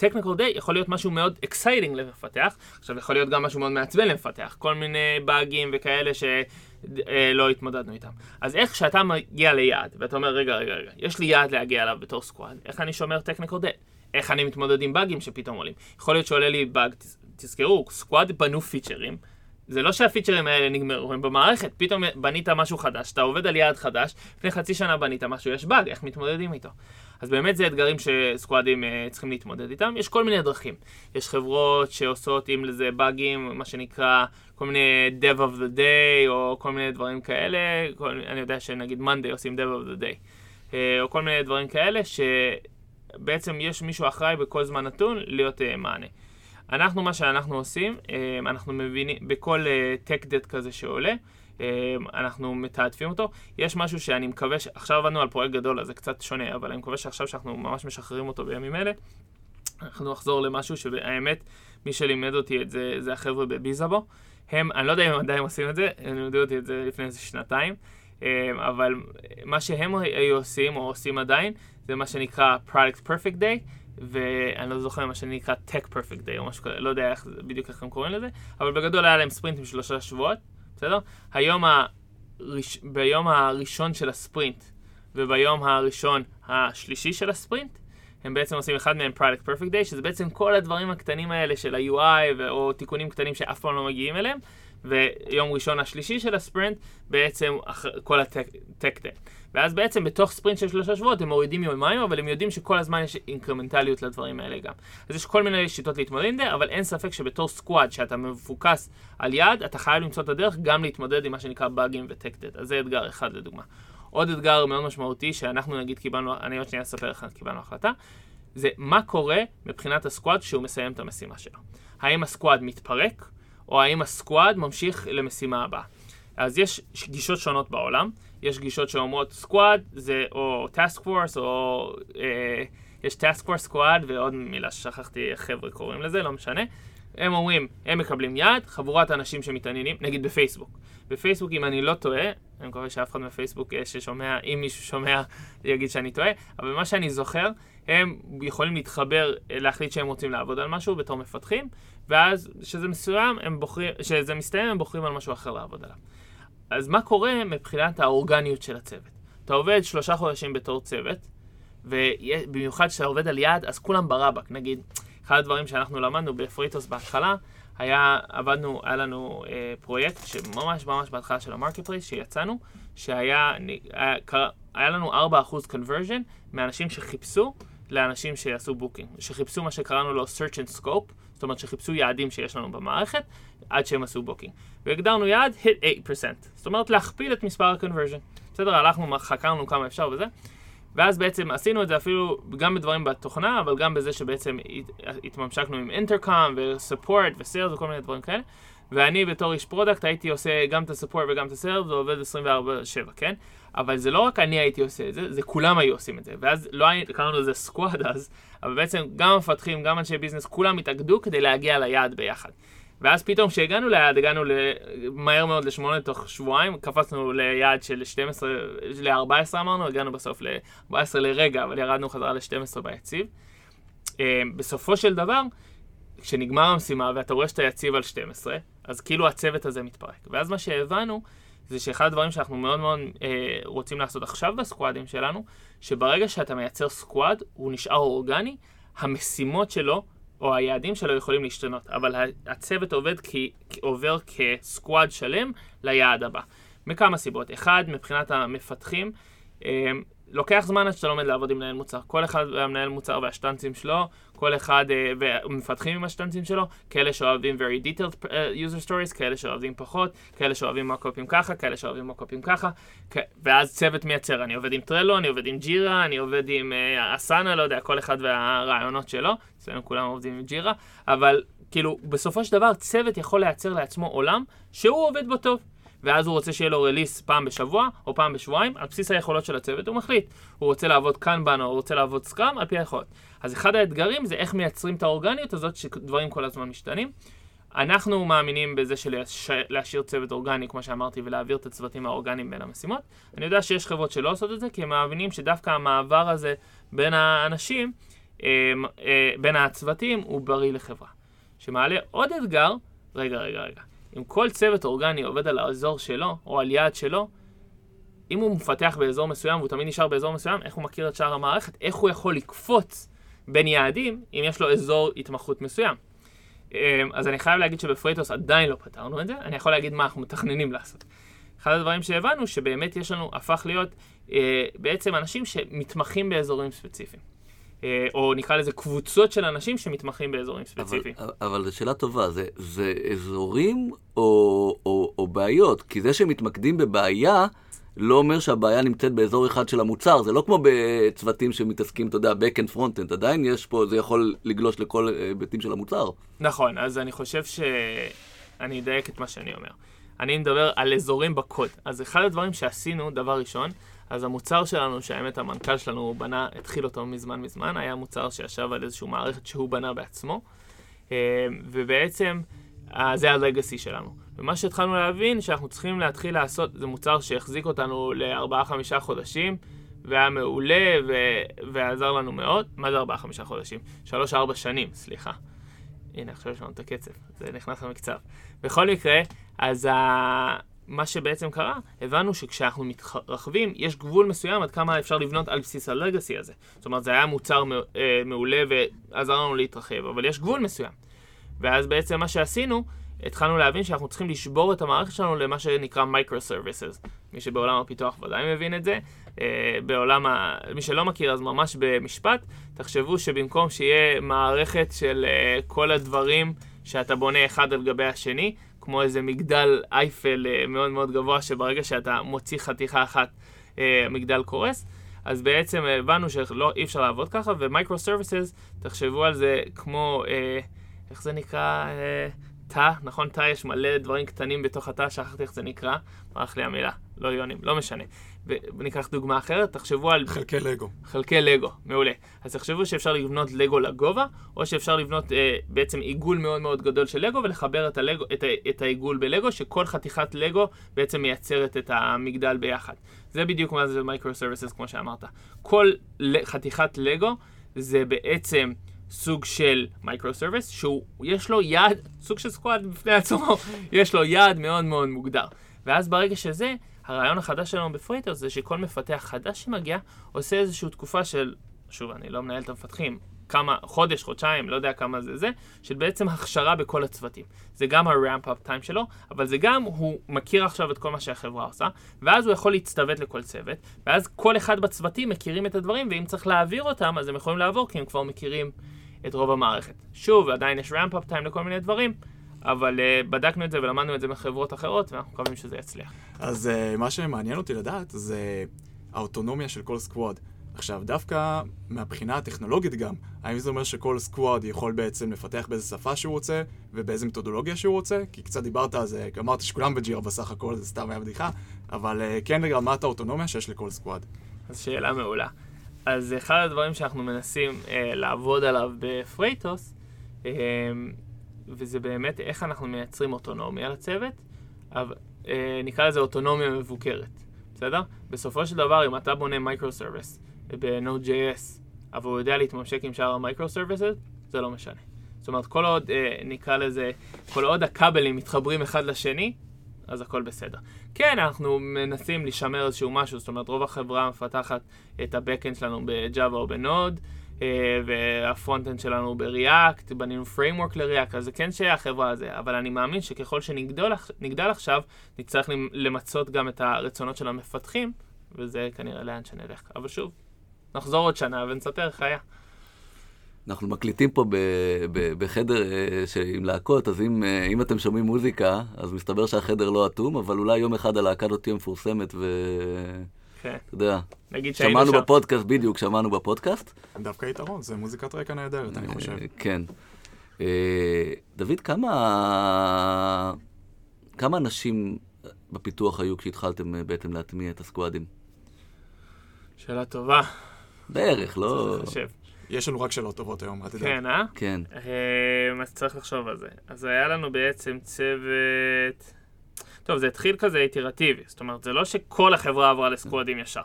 Speaker 3: technical day יכול להיות משהו מאוד exciting למפתח, עכשיו יכול להיות גם משהו מאוד מעצבן למפתח, כל מיני באגים וכאלה שלא התמודדנו איתם. אז איך כשאתה מגיע ליעד, ואתה אומר, רגע, רגע, רגע, יש לי יעד להגיע אליו בתור סקואד, איך אני שומר technical day? איך אני מתמודד עם באגים שפתאום עולים? יכול להיות שעולה לי באג, תזכרו, סקואד בנו פיצ'רים, זה לא שהפיצ'רים האלה נגמרו, הם במערכת, פתאום בנית משהו חדש, אתה עובד על יעד חדש, לפני חצי שנה בנית משהו, יש באג, איך מתמודדים איתו? אז באמת זה אתגרים שסקואדים uh, צריכים להתמודד איתם. יש כל מיני דרכים. יש חברות שעושות עם לזה באגים, מה שנקרא כל מיני Dev of the Day, או כל מיני דברים כאלה. כל, אני יודע שנגיד Monday עושים Dev of the Day. Uh, או כל מיני דברים כאלה, שבעצם יש מישהו אחראי בכל זמן נתון להיות uh, מענה. אנחנו, מה שאנחנו עושים, uh, אנחנו מבינים, בכל uh, tech debt כזה שעולה, אמ, אנחנו מתעדפים אותו. יש משהו שאני מקווה, ש... עכשיו עבדנו על פרויקט גדול, אז זה קצת שונה, אבל אני מקווה שעכשיו שאנחנו ממש משחררים אותו בימים אלה, אנחנו נחזור למשהו שהאמת, מי שלימד אותי את זה, זה החבר'ה בביזאבו. הם, אני לא יודע אם הם עדיין עושים את זה, הם לימדו אותי את זה לפני איזה שנתיים, אבל מה שהם היו עושים, או עושים עדיין, זה מה שנקרא Product Perfect Day, ואני לא זוכר מה שנקרא Tech Perfect Day, או משהו כזה, לא יודע איך, בדיוק איך הם קוראים לזה, אבל בגדול היה להם ספרינטים שלושה שבועות, בסדר? היום הראש... ביום הראשון של הספרינט וביום הראשון השלישי של הספרינט, הם בעצם עושים אחד מהם Product Perfect Day, שזה בעצם כל הדברים הקטנים האלה של ה-UI או תיקונים קטנים שאף פעם לא מגיעים אליהם, ויום ראשון השלישי של הספרינט, בעצם כל ה-Tech Day. ואז בעצם בתוך ספרינט של שלושה שבועות הם מורידים יומיים, אבל הם יודעים שכל הזמן יש אינקרמנטליות לדברים האלה גם. אז יש כל מיני שיטות להתמודד עם זה, אבל אין ספק שבתור סקוואד, שאתה מפוקס על יעד, אתה חייב למצוא את הדרך גם להתמודד עם מה שנקרא באגים וטקטד. אז זה אתגר אחד לדוגמה. עוד אתגר מאוד משמעותי, שאנחנו נגיד קיבלנו, אני עוד שנייה אספר לך, קיבלנו החלטה, זה מה קורה מבחינת ה squad כשהוא מסיים את המשימה שלו. האם ה squad מתפרק, או האם ה squad ממשיך למשימה הבאה. אז יש גישות שונות בעולם. יש גישות שאומרות squad זה או task force או אה, יש task force squad ועוד מילה ששכחתי איך חבר'ה קוראים לזה, לא משנה. הם אומרים, הם מקבלים יעד, חבורת אנשים שמתעניינים, נגיד בפייסבוק. בפייסבוק, אם אני לא טועה, אני מקווה שאף אחד בפייסבוק אה, ששומע, אם מישהו שומע, *laughs* יגיד שאני טועה, אבל מה שאני זוכר, הם יכולים להתחבר, אה, להחליט שהם רוצים לעבוד על משהו בתור מפתחים, ואז כשזה מסוים, הם בוחרים, כשזה מסתיים, הם בוחרים על משהו אחר לעבוד עליו. אז מה קורה מבחינת האורגניות של הצוות? אתה עובד שלושה חודשים בתור צוות, ובמיוחד כשאתה עובד על יעד, אז כולם ברבק. נגיד, אחד הדברים שאנחנו למדנו בפריטוס בהתחלה, היה, עבדנו, היה לנו אה, פרויקט שממש ממש בהתחלה של ה marketplace, שיצאנו, שהיה היה, היה לנו 4% conversion מאנשים שחיפשו לאנשים שיעשו booking, שחיפשו מה שקראנו לו search and scope, זאת אומרת שחיפשו יעדים שיש לנו במערכת עד שהם עשו booking. והגדרנו יעד, hit 8%, זאת אומרת להכפיל את מספר ה-conversion. בסדר, הלכנו, חקרנו כמה אפשר וזה, ואז בעצם עשינו את זה אפילו גם בדברים בתוכנה, אבל גם בזה שבעצם התממשקנו עם אינטרקאם ו-support ו-sales וכל מיני דברים כאלה. ואני בתור איש product הייתי עושה גם את ה-support וגם את ה-sales, זה עובד 24/7, כן? אבל זה לא רק אני הייתי עושה את זה, זה כולם היו עושים את זה. ואז לא היינו, קראנו לזה squad אז, אבל בעצם גם המפתחים, גם אנשי business, כולם התאגדו כדי להגיע ליעד ביחד. ואז פתאום כשהגענו ליעד, הגענו מהר מאוד לשמונה תוך שבועיים, קפצנו ליעד של 12, ל-14 אמרנו, הגענו בסוף ל-14 לרגע, אבל ירדנו חזרה ל-12 ביציב. אה, בסופו של דבר, כשנגמר המשימה ואתה רואה שאתה יציב על 12, אז כאילו הצוות הזה מתפרק. ואז מה שהבנו, זה שאחד הדברים שאנחנו מאוד מאוד אה, רוצים לעשות עכשיו בסקואדים שלנו, שברגע שאתה מייצר סקואד, הוא נשאר אורגני, המשימות שלו, או היעדים שלו יכולים להשתנות, אבל הצוות עובד כי, עובר כסקואד שלם ליעד הבא. מכמה סיבות. אחד, מבחינת המפתחים, אה, לוקח זמן עד שאתה לומד לעבוד עם מנהל מוצר. כל אחד והמנהל מוצר והשטנצים שלו, כל אחד uh, ומפתחים עם השטנצים שלו, כאלה שאוהבים very detailed uh, user stories, כאלה שאוהבים פחות, כאלה שאוהבים מוקופים ככה, כאלה שאוהבים מוקופים ככה, ואז צוות מייצר, אני עובד עם טרלו, אני עובד עם ג'ירה, אני עובד עם אסנה, לא יודע, כל אחד והרעיונות שלו, אצלנו כולם עובדים עם ג'ירה, אבל כאילו, בסופו של דבר צוות יכול לייצר לעצמו עולם שהוא עובד בו טוב. ואז הוא רוצה שיהיה לו רליס פעם בשבוע או פעם בשבועיים, על בסיס היכולות של הצוות הוא מחליט. הוא רוצה לעבוד קנבן או הוא רוצה לעבוד סקראם, על פי היכולות. אז אחד האתגרים זה איך מייצרים את האורגניות הזאת, שדברים כל הזמן משתנים. אנחנו מאמינים בזה של להשאיר צוות אורגני, כמו שאמרתי, ולהעביר את הצוותים האורגניים בין המשימות. אני יודע שיש חברות שלא עושות את זה, כי הם מאמינים שדווקא המעבר הזה בין האנשים, אה, אה, בין הצוותים, הוא בריא לחברה. שמעלה עוד אתגר, רגע, רגע, רגע. אם כל צוות אורגני עובד על האזור שלו, או על יעד שלו, אם הוא מפתח באזור מסוים והוא תמיד נשאר באזור מסוים, איך הוא מכיר את שאר המערכת? איך הוא יכול לקפוץ בין יעדים אם יש לו אזור התמחות מסוים? אמ, אז אני חייב להגיד שבפרייטוס עדיין לא פתרנו את זה, אני יכול להגיד מה אנחנו מתכננים לעשות. אחד הדברים שהבנו, שבאמת יש לנו, הפך להיות אה, בעצם אנשים שמתמחים באזורים ספציפיים. אה, או נקרא לזה קבוצות של אנשים שמתמחים באזורים ספציפיים.
Speaker 1: אבל, אבל זו שאלה טובה, זה, זה אזורים או, או, או בעיות? כי זה שמתמקדים בבעיה, לא אומר שהבעיה נמצאת באזור אחד של המוצר, זה לא כמו בצוותים שמתעסקים, אתה יודע, back and front end, עדיין יש פה, זה יכול לגלוש לכל היבטים של המוצר.
Speaker 3: נכון, אז אני חושב ש... אני אדייק את מה שאני אומר. אני מדבר על אזורים בקוד. אז אחד הדברים שעשינו, דבר ראשון, אז המוצר שלנו, שהאמת המנכ"ל שלנו הוא בנה, התחיל אותו מזמן מזמן, היה מוצר שישב על איזושהי מערכת שהוא בנה בעצמו, אה, ובעצם אה, זה הלגאסי שלנו. ומה שהתחלנו להבין, שאנחנו צריכים להתחיל לעשות, זה מוצר שהחזיק אותנו לארבעה-חמישה חודשים, והיה מעולה ו- ועזר לנו מאוד. מה זה ארבעה-חמישה חודשים? שלוש-ארבע שנים, סליחה. הנה, עכשיו יש לנו את הקצב, זה נכנס למקצב. בכל מקרה, אז ה... מה שבעצם קרה, הבנו שכשאנחנו מתרחבים, יש גבול מסוים עד כמה אפשר לבנות על בסיס הלגאסי הזה. זאת אומרת, זה היה מוצר אה, מעולה ועזר לנו להתרחב, אבל יש גבול מסוים. ואז בעצם מה שעשינו, התחלנו להבין שאנחנו צריכים לשבור את המערכת שלנו למה שנקרא microservices. מי שבעולם הפיתוח ודאי מבין את זה. אה, בעולם ה... מי שלא מכיר, אז ממש במשפט, תחשבו שבמקום שיהיה מערכת של אה, כל הדברים שאתה בונה אחד על גבי השני, כמו איזה מגדל אייפל אה, מאוד מאוד גבוה, שברגע שאתה מוציא חתיכה אחת, אה, המגדל קורס. אז בעצם הבנו שאי אפשר לעבוד ככה, ו microservices, תחשבו על זה כמו, אה, איך זה נקרא? תא, נכון? תא יש מלא דברים קטנים בתוך התא, שכחתי איך זה נקרא, ברח לי המילה, לא יונים, לא משנה. וניקח דוגמה אחרת, תחשבו על...
Speaker 2: חלקי לגו.
Speaker 3: חלקי לגו, מעולה. אז תחשבו שאפשר לבנות לגו לגובה, או שאפשר לבנות אה, בעצם עיגול מאוד מאוד גדול של לגו, ולחבר את, הלגו, את, את העיגול בלגו, שכל חתיכת לגו בעצם מייצרת את המגדל ביחד. זה בדיוק מה זה microservices, כמו שאמרת. כל חתיכת לגו זה בעצם... סוג של microservice, שיש לו יעד, סוג של squad בפני עצמו, *laughs* יש לו יעד מאוד מאוד מוגדר. ואז ברגע שזה, הרעיון החדש שלנו בפרייטוס זה שכל מפתח חדש שמגיע, עושה איזושהי תקופה של, שוב, אני לא מנהל את המפתחים, כמה, חודש, חודשיים, לא יודע כמה זה זה, של בעצם הכשרה בכל הצוותים. זה גם ה-ramp up time שלו, אבל זה גם, הוא מכיר עכשיו את כל מה שהחברה עושה, ואז הוא יכול להצטוות לכל צוות, ואז כל אחד בצוותים מכירים את הדברים, ואם צריך להעביר אותם, אז הם יכולים לעבור, כי הם כבר מכירים את רוב המערכת. שוב, עדיין יש ramp up time לכל מיני דברים, אבל uh, בדקנו את זה ולמדנו את זה מחברות אחרות, ואנחנו מקווים שזה יצליח.
Speaker 2: אז אה, מה שמעניין אותי לדעת זה האוטונומיה של כל squad. עכשיו, דווקא מהבחינה הטכנולוגית גם, האם זה אומר שכל squad יכול בעצם לפתח באיזה שפה שהוא רוצה ובאיזה מתודולוגיה שהוא רוצה? כי קצת דיברת על זה, אמרת שכולם ב Jira בסך הכל, זה סתם היה בדיחה, אבל אה, כן לרמת האוטונומיה שיש לכל squad.
Speaker 3: אז שאלה מעולה. אז אחד הדברים שאנחנו מנסים אה, לעבוד עליו בפרייטוס, אה, וזה באמת איך אנחנו מייצרים אוטונומיה לצוות, אבל אה, נקרא לזה אוטונומיה מבוקרת, בסדר? בסופו של דבר, אם אתה בונה microservice ב-Node.js, אבל הוא יודע להתממשק עם שאר ה microservices, זה לא משנה. זאת אומרת, כל עוד, אה, נקרא לזה, כל עוד הכבלים מתחברים אחד לשני, אז הכל בסדר. כן, אנחנו מנסים לשמר איזשהו משהו, זאת אומרת, רוב החברה מפתחת את ה-Backend שלנו ב-Java או ב-Node, וה frontend שלנו ב React, בנינו framework ל React, אז זה כן שייך החברה הזה, אבל אני מאמין שככל שנגדל עכשיו, נצטרך למצות גם את הרצונות של המפתחים, וזה כנראה לאן שנלך. אבל שוב, נחזור עוד שנה ונספר איך היה.
Speaker 1: אנחנו מקליטים פה ב, ב, בחדר אה, עם להקות, אז אם, אה, אם אתם שומעים מוזיקה, אז מסתבר שהחדר לא אטום, אבל אולי יום אחד הלהקה לא תהיה מפורסמת ו...
Speaker 3: כן.
Speaker 1: אתה יודע,
Speaker 3: נגיד שהיינו
Speaker 1: שמענו
Speaker 3: שם.
Speaker 1: בפודקאסט, בדיוק, שמענו בפודקאסט.
Speaker 2: דווקא יתרון, זה מוזיקת רקע נהדרת, אני חושב.
Speaker 1: אה, כן. אה, דוד, כמה, כמה אנשים בפיתוח היו כשהתחלתם אה, בעצם להטמיע את הסקואדים?
Speaker 3: שאלה טובה,
Speaker 1: בערך, לא...
Speaker 2: יש לנו רק שאלות טובות היום, אל תדאג.
Speaker 3: כן, אה?
Speaker 1: כן.
Speaker 3: אז צריך לחשוב על זה. אז היה לנו בעצם צוות... טוב, זה התחיל כזה איטרטיבי, זאת אומרת, זה לא שכל החברה עברה לסקוואדים ישר.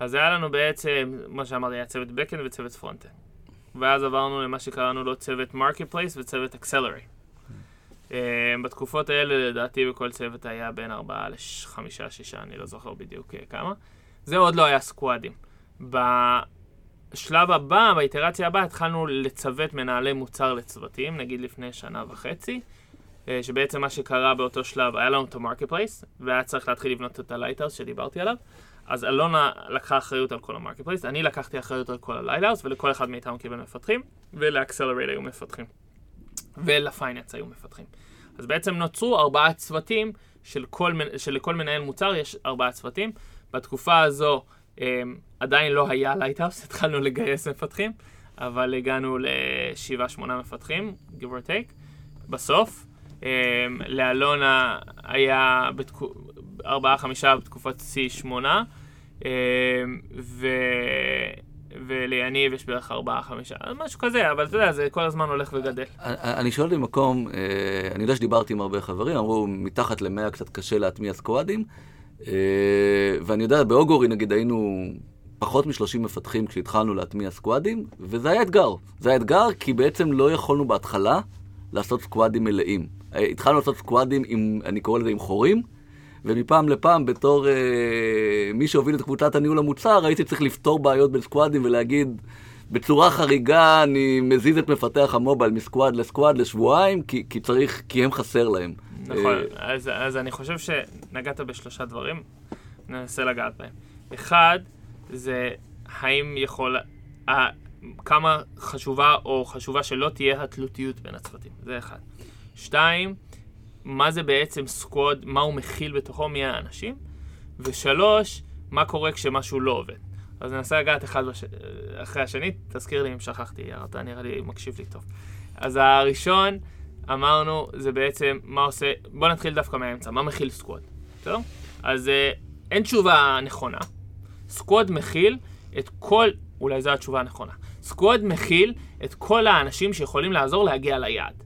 Speaker 3: אז היה לנו בעצם, מה שאמרתי, היה צוות backend וצוות frontend. ואז עברנו למה שקראנו לו צוות marketplace וצוות accelerate. אה, בתקופות האלה, לדעתי, בכל צוות היה בין ארבעה לחמישה, שישה, אני לא זוכר בדיוק אה, כמה. זה עוד לא היה סקוואדים. בשלב הבא, באיטרציה הבאה, התחלנו לצוות מנהלי מוצר לצוותים, נגיד לפני שנה וחצי, שבעצם מה שקרה באותו שלב, היה לנו את ה marketplace, והיה צריך להתחיל לבנות את ה lighthouse שדיברתי עליו. אז אלונה לקחה אחריות על כל ה marketplace, אני לקחתי אחריות על כל ה lighthouse, ולכל אחד מאיתנו קיבל מפתחים, ול accelerate היו מפתחים. ול finance היו מפתחים. אז בעצם נוצרו ארבעה צוותים, של כל, שלכל מנהל מוצר יש ארבעה צוותים. בתקופה הזו אמ, עדיין לא היה lighthouse, *laughs* התחלנו לגייס מפתחים, אבל הגענו לשבעה, שמונה מפתחים, give or take, בסוף. Um, לאלונה היה בתקו... ארבעה, חמישה בתקופת שיא שמונה, um, ו... וליניב יש בערך ארבעה, חמישה, משהו כזה, אבל אתה יודע, זה כל הזמן הולך וגדל.
Speaker 1: אני אני שואל במקום, אה, אני יודע שדיברתי עם הרבה חברים, אמרו, מתחת למאה קצת קשה להטמיע סקואדים, אה, ואני יודע, באוגורי נגיד היינו פחות מ-30 מפתחים כשהתחלנו להטמיע סקואדים, וזה היה אתגר. זה היה אתגר כי בעצם לא יכולנו בהתחלה לעשות סקואדים מלאים. אה, התחלנו לעשות סקואדים עם, אני קורא לזה עם חורים, ומפעם לפעם בתור אה, מי שהוביל את קבוצת הניהול המוצר, הייתי צריך לפתור בעיות בין סקואדים ולהגיד, בצורה חריגה אני מזיז את מפתח המובייל מסקואד לסקואד לשבועיים, כי, כי צריך, כי הם חסר להם.
Speaker 3: נכון,
Speaker 1: אה,
Speaker 3: אז, אז אני חושב שנגעת בשלושה דברים, ננסה לגעת בהם. אחד, זה האם יכול, ה, כמה חשובה או חשובה שלא תהיה התלותיות בין הצוותים, זה אחד. שתיים, מה זה בעצם סקווד, מה הוא מכיל בתוכו, מי האנשים. ושלוש, מה קורה כשמשהו לא עובד. אז ננסה לגעת אחד בש... אחרי השני, תזכיר לי אם שכחתי, אתה נראה לי מקשיב לי טוב. אז הראשון, אמרנו, זה בעצם מה עושה, בוא נתחיל דווקא מהאמצע, מה מכיל סקווד, בסדר? אז אה, אין תשובה נכונה. squad מכיל את כל, אולי זו התשובה הנכונה. squad מכיל את כל האנשים שיכולים לעזור להגיע ליעד.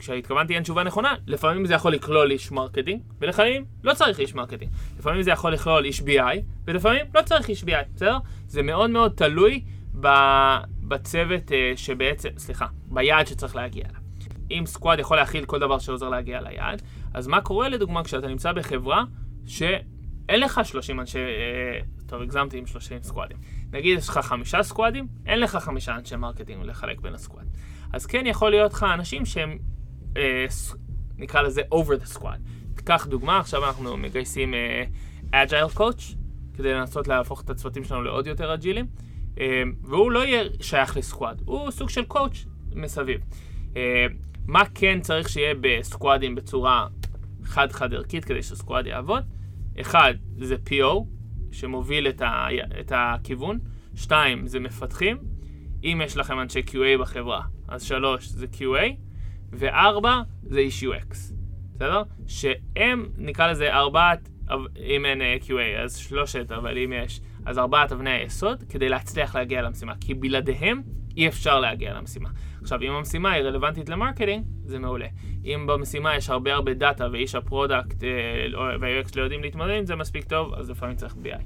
Speaker 3: כשהתכוונתי אין תשובה נכונה, לפעמים זה יכול לכלול איש marketing, ולפעמים לא צריך איש marketing. לפעמים זה יכול לכלול איש BI, ולפעמים לא צריך איש BI, בסדר? זה מאוד מאוד תלוי בצוות אה, שבעצם, סליחה, ביעד שצריך להגיע אליו. אם squad יכול להכיל כל דבר שעוזר להגיע ליעד, אז מה קורה לדוגמה כשאתה נמצא בחברה שאין לך 30 אנשי, אה, טוב הגזמתי עם 30 סקוואדים, נגיד יש לך חמישה סקואדים, אין לך חמישה אנשי marketing לחלק בין ה squad. אז כן יכול להיות לך אנשים שהם, אה, נקרא לזה over the squad. קח דוגמה, עכשיו אנחנו מגייסים אה, agile coach, כדי לנסות להפוך את הצוותים שלנו לעוד יותר אג'ילים, אה, והוא לא יהיה שייך ל squad, הוא סוג של coach מסביב. אה, מה כן צריך שיהיה בסקואדים בצורה חד-חד ערכית כדי שסקואד יעבוד? אחד, זה PO, שמוביל את, ה, את הכיוון, שתיים, זה מפתחים, אם יש לכם אנשי QA בחברה, אז שלוש, זה QA, וארבע, זה איש UX, בסדר? שהם, נקרא לזה ארבעת, אם אין אה, QA, אז שלושת, אבל אם יש, אז ארבעת אבני היסוד, כדי להצליח להגיע למשימה, כי בלעדיהם אי אפשר להגיע למשימה. עכשיו, אם המשימה היא רלוונטית ל marketing, זה מעולה. אם במשימה יש הרבה הרבה דאטה ואיש ה product אה, וה-UX לא יודעים להתמודד עם זה מספיק טוב, אז לפעמים צריך BI.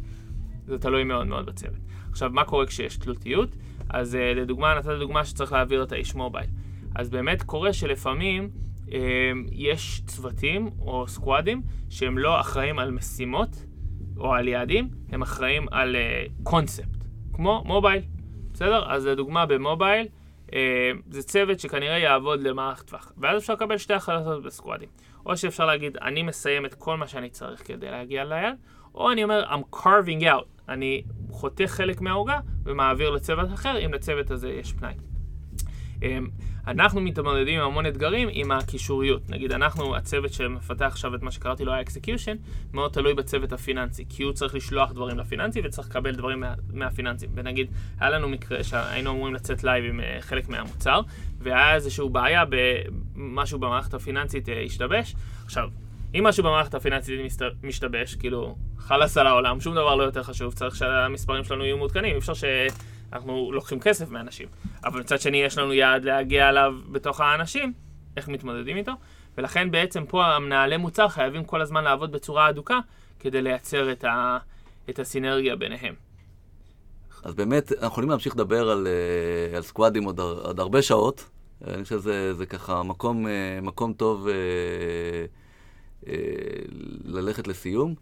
Speaker 3: זה תלוי מאוד מאוד בצוות. עכשיו, מה קורה כשיש תלותיות? אז אה, לדוגמה, נתת דוגמה שצריך להעביר את האיש mobile. אז באמת קורה שלפעמים אה, יש צוותים או סקואדים שהם לא אחראים על משימות או על יעדים, הם אחראים על קונספט, כמו מובייל. בסדר? אז לדוגמה במובייל, אה, זה צוות שכנראה יעבוד למערך טווח. ואז אפשר לקבל שתי החלטות בסקואדים. או שאפשר להגיד, אני מסיים את כל מה שאני צריך כדי להגיע ליד, או אני אומר, I'm carving out, אני חותך חלק מהעוגה ומעביר לצוות אחר, אם לצוות הזה יש פנאי. אמ, אנחנו מתמודדים עם המון אתגרים עם הקישוריות. נגיד, אנחנו, הצוות שמפתח עכשיו את מה שקראתי לו ה-execution, מאוד תלוי בצוות הפיננסי, כי הוא צריך לשלוח דברים לפיננסי וצריך לקבל דברים מה, מהפיננסים. ונגיד, היה לנו מקרה שהיינו אמורים לצאת live עם אה, חלק מהמוצר, והיה איזושהי בעיה במשהו במערכת הפיננסית אה, השתבש. עכשיו, אם משהו במערכת הפיננסית משתבש, כאילו, חלאס על העולם, שום דבר לא יותר חשוב, צריך שהמספרים שלנו יהיו מעודכנים, אי אפשר ש... אנחנו לוקחים כסף מאנשים. אבל מצד שני יש לנו יעד להגיע אליו בתוך האנשים, איך מתמודדים איתו? ולכן בעצם פה המנהלי מוצר חייבים כל הזמן לעבוד בצורה הדוקה כדי לייצר את, ה, את הסינרגיה ביניהם.
Speaker 1: אז באמת, אנחנו יכולים להמשיך לדבר על, אה, על סקואדים עוד, עוד הרבה שעות. אני חושב שזה ככה מקום, אה, מקום טוב אה, ללכת לסיום.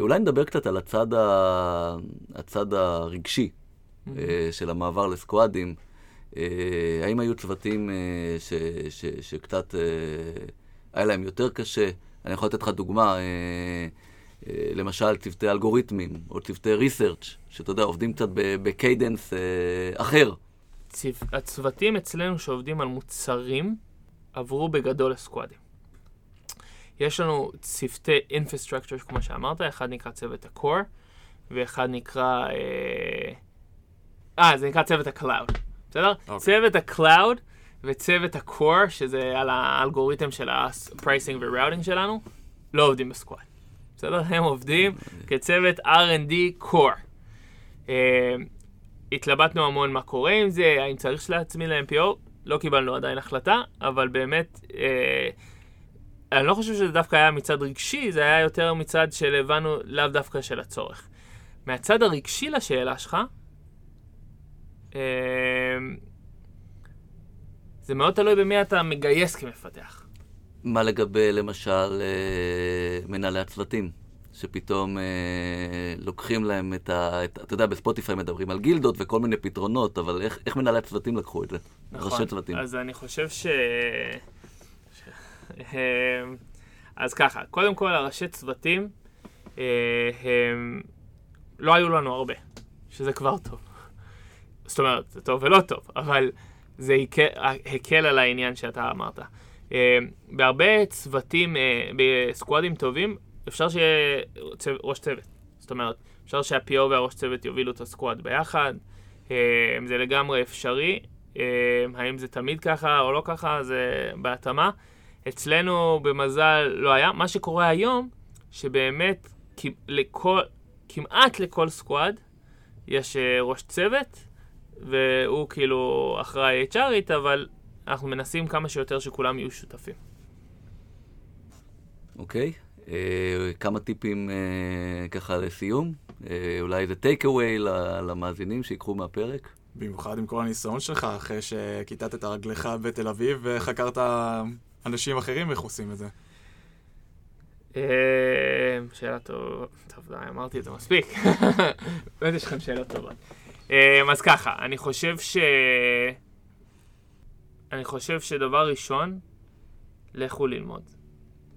Speaker 1: אולי נדבר קצת על הצד, ה, הצד הרגשי אה, של המעבר לסקואדים. אה, האם היו צוותים אה, ש, ש, שקצת היה להם יותר קשה? אני יכול לתת לך דוגמה, למשל צוותי אלגוריתמים, או צוותי ריסרצ', שאתה יודע, עובדים קצת בקיידנס אחר.
Speaker 3: צו... הצוותים אצלנו שעובדים על מוצרים עברו בגדול לסקואדים. יש לנו צוותי infrastructure, כמו שאמרת, אחד נקרא צוות ה-core, ואחד נקרא... אה, אה, זה נקרא צוות ה-Cloud, בסדר? Okay. אוקיי. צוות ה-Cloud וצוות ה-Core, שזה על האלגוריתם של ה-Pricing ו-Routing שלנו, לא עובדים בסקואד. בסדר? הם עובדים כצוות R&D Core. Uh, התלבטנו המון מה קורה עם זה, האם צריך להצמיד ל-MPO, לא קיבלנו עדיין החלטה, אבל באמת, uh, אני לא חושב שזה דווקא היה מצד רגשי, זה היה יותר מצד של הבנו לאו דווקא של הצורך. מהצד הרגשי לשאלה שלך, זה מאוד תלוי במי אתה מגייס כמפתח.
Speaker 1: מה לגבי, למשל, אה, מנהלי הצוותים? שפתאום אה, לוקחים להם את ה... את, אתה יודע, בספוטיפיי מדברים על גילדות וכל מיני פתרונות, אבל איך, איך מנהלי הצוותים לקחו את זה?
Speaker 3: נכון, ראשי צוותים. אז אני חושב ש... ש... אמ, אז ככה, קודם כל, הראשי צוותים, אה, הם... לא היו לנו הרבה, שזה כבר טוב. זאת אומרת, זה טוב ולא טוב, אבל זה הקל, על העניין שאתה אמרת. Uh, בהרבה צוותים, uh, בסקואדים טובים, אפשר שיהיה ראש צוות. זאת אומרת, אפשר שה-PO והראש צוות יובילו את הסקואד ביחד, uh, זה לגמרי אפשרי. האם זה תמיד ככה או לא ככה, זה בהתאמה. אצלנו במזל לא היה. מה שקורה היום, שבאמת כמעט לכל סקואד יש ראש צוות, והוא כאילו אחראי HRית, אבל אנחנו מנסים כמה שיותר שכולם יהיו שותפים.
Speaker 1: אוקיי, okay. אה, כמה טיפים אה, ככה לסיום? אה, אולי איזה טייק אווי למאזינים שיקחו מהפרק?
Speaker 2: במיוחד עם כל הניסיון שלך, אחרי שכיתת את רגליך בתל אביב וחקרת אנשים אחרים איך עושים את זה.
Speaker 3: שאלה טובה. טוב, די, אמרתי את זה מספיק. *laughs* באמת יש לכם שאלות טובות. אה, אז ככה, אני חושב ש... אני חושב שדבר ראשון, לכו ללמוד.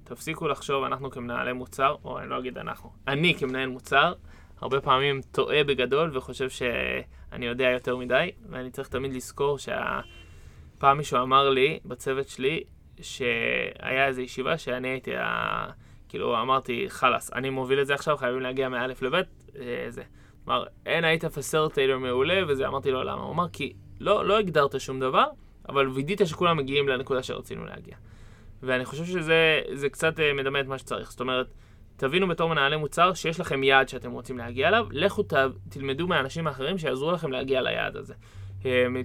Speaker 3: תפסיקו לחשוב, אנחנו כמנהלי מוצר, או אני לא אגיד אנחנו, אני כמנהל מוצר, הרבה פעמים טועה בגדול וחושב שאני יודע יותר מדי, ואני צריך תמיד לזכור שהפעם מישהו אמר לי, בצוות שלי, שהיה איזו ישיבה שאני הייתי, ה... כאילו אמרתי, חלאס, אני מוביל את זה עכשיו, חייבים להגיע מא' לב', אה, זה. כלומר, אין היית פסרטיידר מעולה, וזה, אמרתי לו למה. הוא אמר, כי לא, לא הגדרת שום דבר, אבל וידית שכולם מגיעים לנקודה שרצינו להגיע. ואני חושב שזה קצת אה, מדמה את מה שצריך. זאת אומרת, תבינו בתור מנהלי מוצר שיש לכם יעד שאתם רוצים להגיע אליו, לכו ת, תלמדו מהאנשים האחרים שיעזרו לכם להגיע ליעד הזה.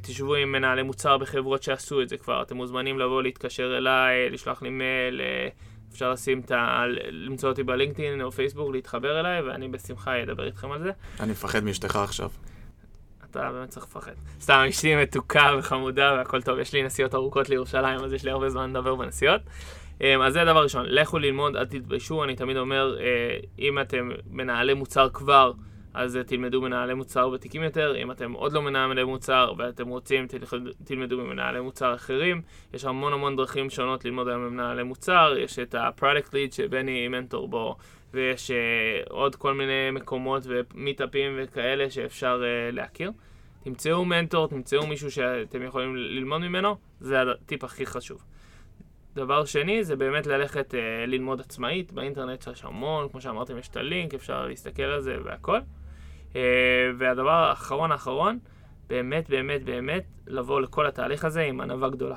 Speaker 3: תשבו עם מנהלי מוצר בחברות שעשו את זה כבר, אתם מוזמנים לבוא להתקשר אליי, לשלוח לי מייל, אה, אפשר לשים את ה... למצוא אותי בלינקדאין או פייסבוק, להתחבר אליי, ואני בשמחה אדבר איתכם על זה.
Speaker 2: אני מפחד מאשתך עכשיו.
Speaker 3: אתה באמת צריך לפחד. סתם, אשתי מתוקה וחמודה והכל טוב, יש לי נסיעות ארוכות לירושלים, אז יש לי הרבה זמן לדבר בנסיעות. אמ, אז זה הדבר הראשון, לכו ללמוד, אל תתביישו, אני תמיד אומר, אה, אם אתם מנהלי מוצר כבר, אז תלמדו מנהלי מוצר ותיקים יותר, אם אתם עוד לא מנהלי מוצר ואתם רוצים, תלמדו ממנהלי מוצר אחרים. יש המון המון דרכים שונות ללמוד היום ממנהלי מוצר, יש את ה-product lead שבני מנטור בו, ויש uh, עוד כל מיני מקומות ומיטאפים וכאלה שאפשר uh, להכיר. תמצאו מנטור, תמצאו מישהו שאתם יכולים ללמוד ממנו, זה הטיפ הכי חשוב. דבר שני זה באמת ללכת uh, ללמוד עצמאית, באינטרנט יש המון, כמו שאמרתם יש את הלינק, אפשר להסתכל על זה והכל. Uh, והדבר האחרון האחרון, באמת באמת באמת לבוא לכל התהליך הזה עם ענווה גדולה.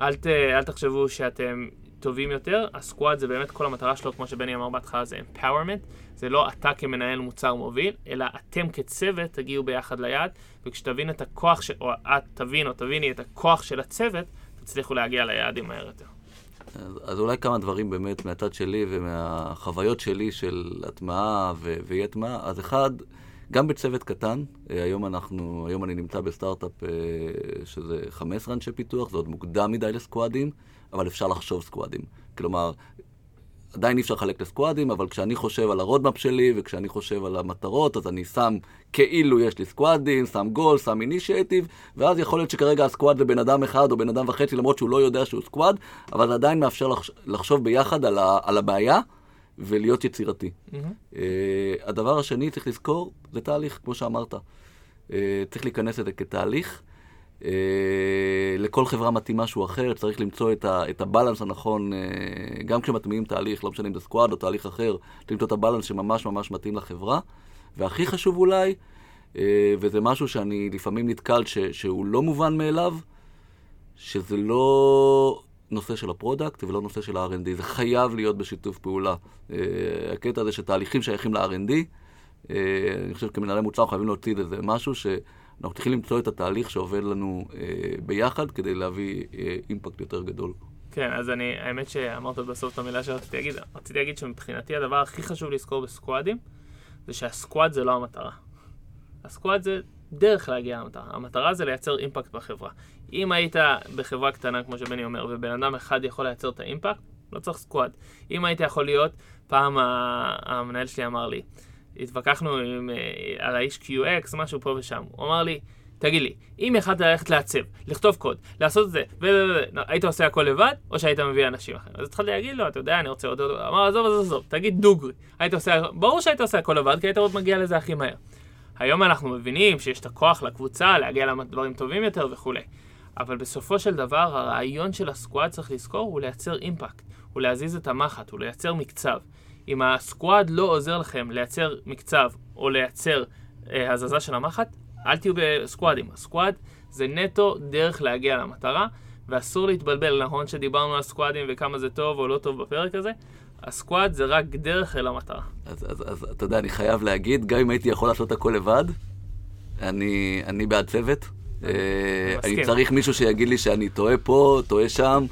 Speaker 3: אל, ת, אל תחשבו שאתם טובים יותר, הסקוואד זה באמת כל המטרה שלו, כמו שבני אמר בהתחלה, זה empowerment, זה לא אתה כמנהל מוצר מוביל, אלא אתם כצוות תגיעו ביחד ליעד, וכשתבין את הכוח, ש... או את תבין או תביני את הכוח של הצוות, תצליחו להגיע ליעדים מהר יותר.
Speaker 1: אז, אז אולי כמה דברים באמת מהצד שלי ומהחוויות שלי של הטמעה ואי הטמעה. אז אחד, גם בצוות קטן, אה, היום אנחנו, היום אני נמצא בסטארט-אפ אה, שזה 15 אנשי פיתוח, זה עוד מוקדם מדי לסקואדים, אבל אפשר לחשוב סקואדים. כלומר, עדיין אי אפשר לחלק לסקואדים, אבל כשאני חושב על ה roadmap שלי וכשאני חושב על המטרות, אז אני שם כאילו יש לי סקואדים, שם גול, שם initiative, ואז יכול להיות שכרגע הסקואד זה בן אדם אחד או בן אדם וחצי, למרות שהוא לא יודע שהוא סקואד, אבל זה עדיין מאפשר לחשוב ביחד על, ה, על הבעיה ולהיות יצירתי. Mm-hmm. Uh, הדבר השני, צריך לזכור, זה תהליך, כמו שאמרת. Uh, צריך להיכנס לזה כתהליך. Uh, לכל חברה מתאים משהו אחר, צריך למצוא את, ה, את הבלנס הנכון, גם כשמטמיעים תהליך, לא משנה אם זה סקואד או תהליך אחר, צריך למצוא את הבלנס שממש ממש מתאים לחברה. והכי חשוב אולי, וזה משהו שאני לפעמים נתקל ש, שהוא לא מובן מאליו, שזה לא נושא של ה product ולא נושא של ה-R&D. זה חייב להיות בשיתוף פעולה. אה, הקטע הזה שתהליכים שייכים ל-R&D, אה, אני חושב שכמנהלי מוצר חייבים להוציא לזה משהו שאנחנו צריכים למצוא את התהליך שעובד לנו אה, ביחד כדי להביא impact יותר גדול.
Speaker 3: כן, אז אני, האמת שאמרת בסוף את המילה שרציתי להגיד, רציתי להגיד שמבחינתי הדבר הכי חשוב לזכור בסקואדים, זה שהסקואד זה לא המטרה. הסקואד זה דרך להגיע למטרה. המטרה זה לייצר אימפקט בחברה. אם היית בחברה קטנה, כמו שבני אומר, ובן אדם אחד יכול לייצר את האימפקט, לא צריך סקואד. אם היית יכול להיות, פעם המנהל שלי אמר לי, התווכחנו עם, אה, על האיש QX, משהו פה ושם. הוא אמר לי, תגיד לי, אם יכולת ללכת לעצב, לכתוב קוד, לעשות את זה, ו... היית עושה הכל לבד, או שהיית מביא אנשים אחרים? אז התחלתי להגיד לו, אתה יודע, אני רוצה עוד... אמר, עזוב, עזוב, עזוב, תגיד דוגרי. היית עושה... ברור שהיית עושה הכל לבד, כי היית עוד מגיע לזה הכי מהר. היום אנחנו מבינים שיש את הכוח לקבוצה להגיע לדברים טובים יותר וכולי. אבל בסופו של דבר, הרעיון של הסקואד, צריך לזכור, הוא לייצר אימפקט. הוא להזיז את המחט, הוא לייצר מקצב. אם הסקואד לא עוזר לכם לייצר מקצב או לייצר אה, הזזה של המחט, אל תהיו בסקואדים. הסקואד זה נטו דרך להגיע למטרה, ואסור להתבלבל, נכון שדיברנו על סקואדים וכמה זה טוב או לא טוב בפרק הזה, ה squad זה רק דרך אל המטרה.
Speaker 1: אז, אז, אז אתה יודע, אני חייב להגיד, גם אם הייתי יכול לעשות הכל לבד, אני, אני בעד צוות. אני אה, צריך מישהו שיגיד לי שאני טועה פה, טועה שם,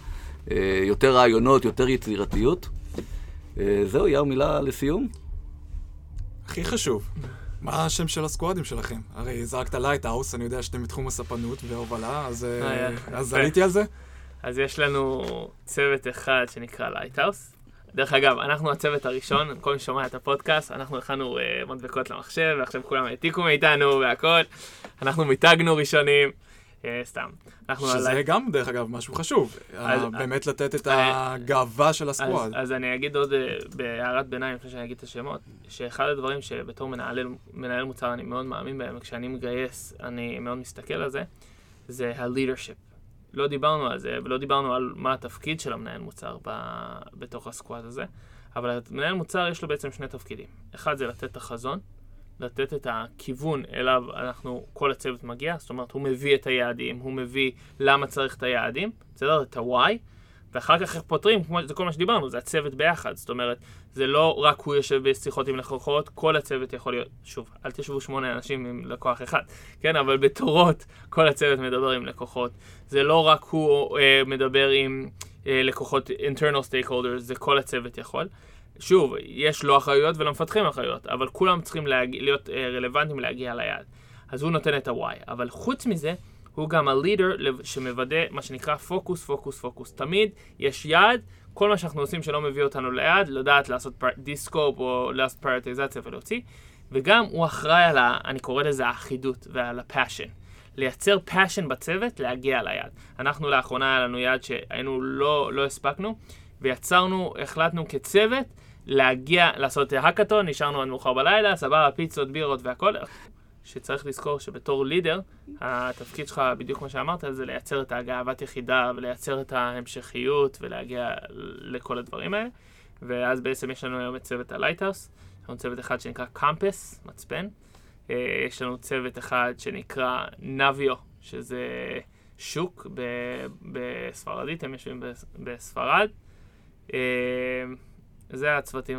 Speaker 1: אה, יותר רעיונות, יותר יצירתיות. אה, זהו, יאו, מילה לסיום?
Speaker 2: הכי חשוב. מה השם של הסקואדים שלכם? הרי זרקת Lighthouse, אני יודע שאתם בתחום הספנות והובלה, אז, אז עליתי על זה.
Speaker 3: אז יש לנו צוות אחד שנקרא Lighthouse. דרך אגב, אנחנו הצוות הראשון, כל מי ששומע את הפודקאסט, אנחנו הכנו אה, מדבקות למחשב, ועכשיו כולם העתיקו מאיתנו והכל. אנחנו מיתגנו ראשונים. אה, סתם.
Speaker 2: שזה
Speaker 3: על-
Speaker 2: גם, דרך אגב, משהו חשוב.
Speaker 3: אז-
Speaker 2: אה, באמת לתת את
Speaker 3: אה,
Speaker 2: הגאווה של
Speaker 3: אז,
Speaker 2: ה squad.
Speaker 3: אז אני אגיד עוד אה, בהערת ביניים, לפני שאני אגיד את השמות, שאחד הדברים שבתור מנהל, מנהל מוצר אני מאוד מאמין בהם, וכשאני מגייס אני מאוד מסתכל על זה, זה ה-leadership. לא דיברנו על זה, ולא דיברנו על מה התפקיד של המנהל מוצר ב, בתוך הסקוואד הזה, אבל מנהל מוצר יש לו בעצם שני תפקידים. אחד זה לתת את החזון, לתת את הכיוון אליו אנחנו, כל הצוות מגיע, זאת אומרת, הוא מביא את היעדים, הוא מביא למה צריך את היעדים, בסדר? את ה-why, ואחר כך איך פותרים, כמו זה כל מה שדיברנו, זה הצוות ביחד. זאת אומרת, זה לא רק הוא יושב בשיחות עם לקוחות, כל הצוות יכול להיות, שוב, אל תשבו שמונה אנשים עם לקוח אחד, כן, אבל בתורות כל הצוות מדבר עם לקוחות. זה לא רק הוא אה, מדבר עם אה, לקוחות internal stakeholders, זה כל הצוות יכול. שוב, יש לו אחריות ולמפתחים אחריות, אבל כולם צריכים להג... להיות אה, רלוונטיים להגיע ליעד. אז הוא נותן את ה-why. אבל חוץ מזה, הוא גם הלידר שמוודא מה שנקרא פוקוס, פוקוס, פוקוס. תמיד יש יעד, כל מה שאנחנו עושים שלא מביא אותנו ליעד, לדעת לעשות דיסקופ או לעשות פריוטיזציה ולהוציא. וגם הוא אחראי על ה... אני קורא לזה האחידות ועל ה passion. לייצר passion בצוות להגיע ליעד. אנחנו לאחרונה היה לנו יעד שהיינו לא, לא הספקנו, ויצרנו, החלטנו כצוות להגיע, לעשות האקתון, נשארנו עד מאוחר בלילה, סבבה, פיצות, בירות והכל. שצריך לזכור שבתור leader, התפקיד שלך, בדיוק מה שאמרת, זה לייצר את הגאוות יחידה ולייצר את ההמשכיות ולהגיע לכל הדברים האלה. ואז בעצם יש לנו היום את צוות ה Lighthouse, יש לנו צוות אחד שנקרא Compass, מצפן. אה, יש לנו צוות אחד שנקרא Navío, שזה שוק ב- בספרדית, הם יושבים בס- בספרד. אה, זה הצוותים.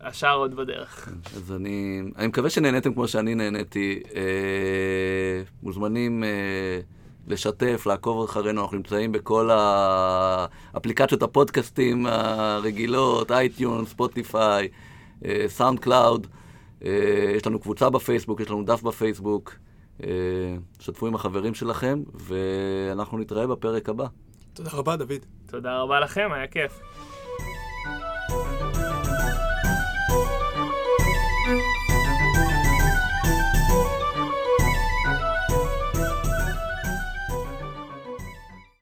Speaker 3: השאר עוד בדרך.
Speaker 1: אז אני, אני מקווה שנהניתם כמו שאני נהניתי. אה, מוזמנים אה, לשתף, לעקוב אחרינו, אנחנו נמצאים בכל האפליקציות הפודקאסטים הרגילות, iTunes, Spotify, אה, SoundCloud. אה, יש לנו קבוצה בפייסבוק, יש לנו דף בפייסבוק. אה, שתפו עם החברים שלכם, ואנחנו נתראה בפרק הבא.
Speaker 2: תודה רבה, דוד.
Speaker 3: תודה רבה לכם, היה כיף.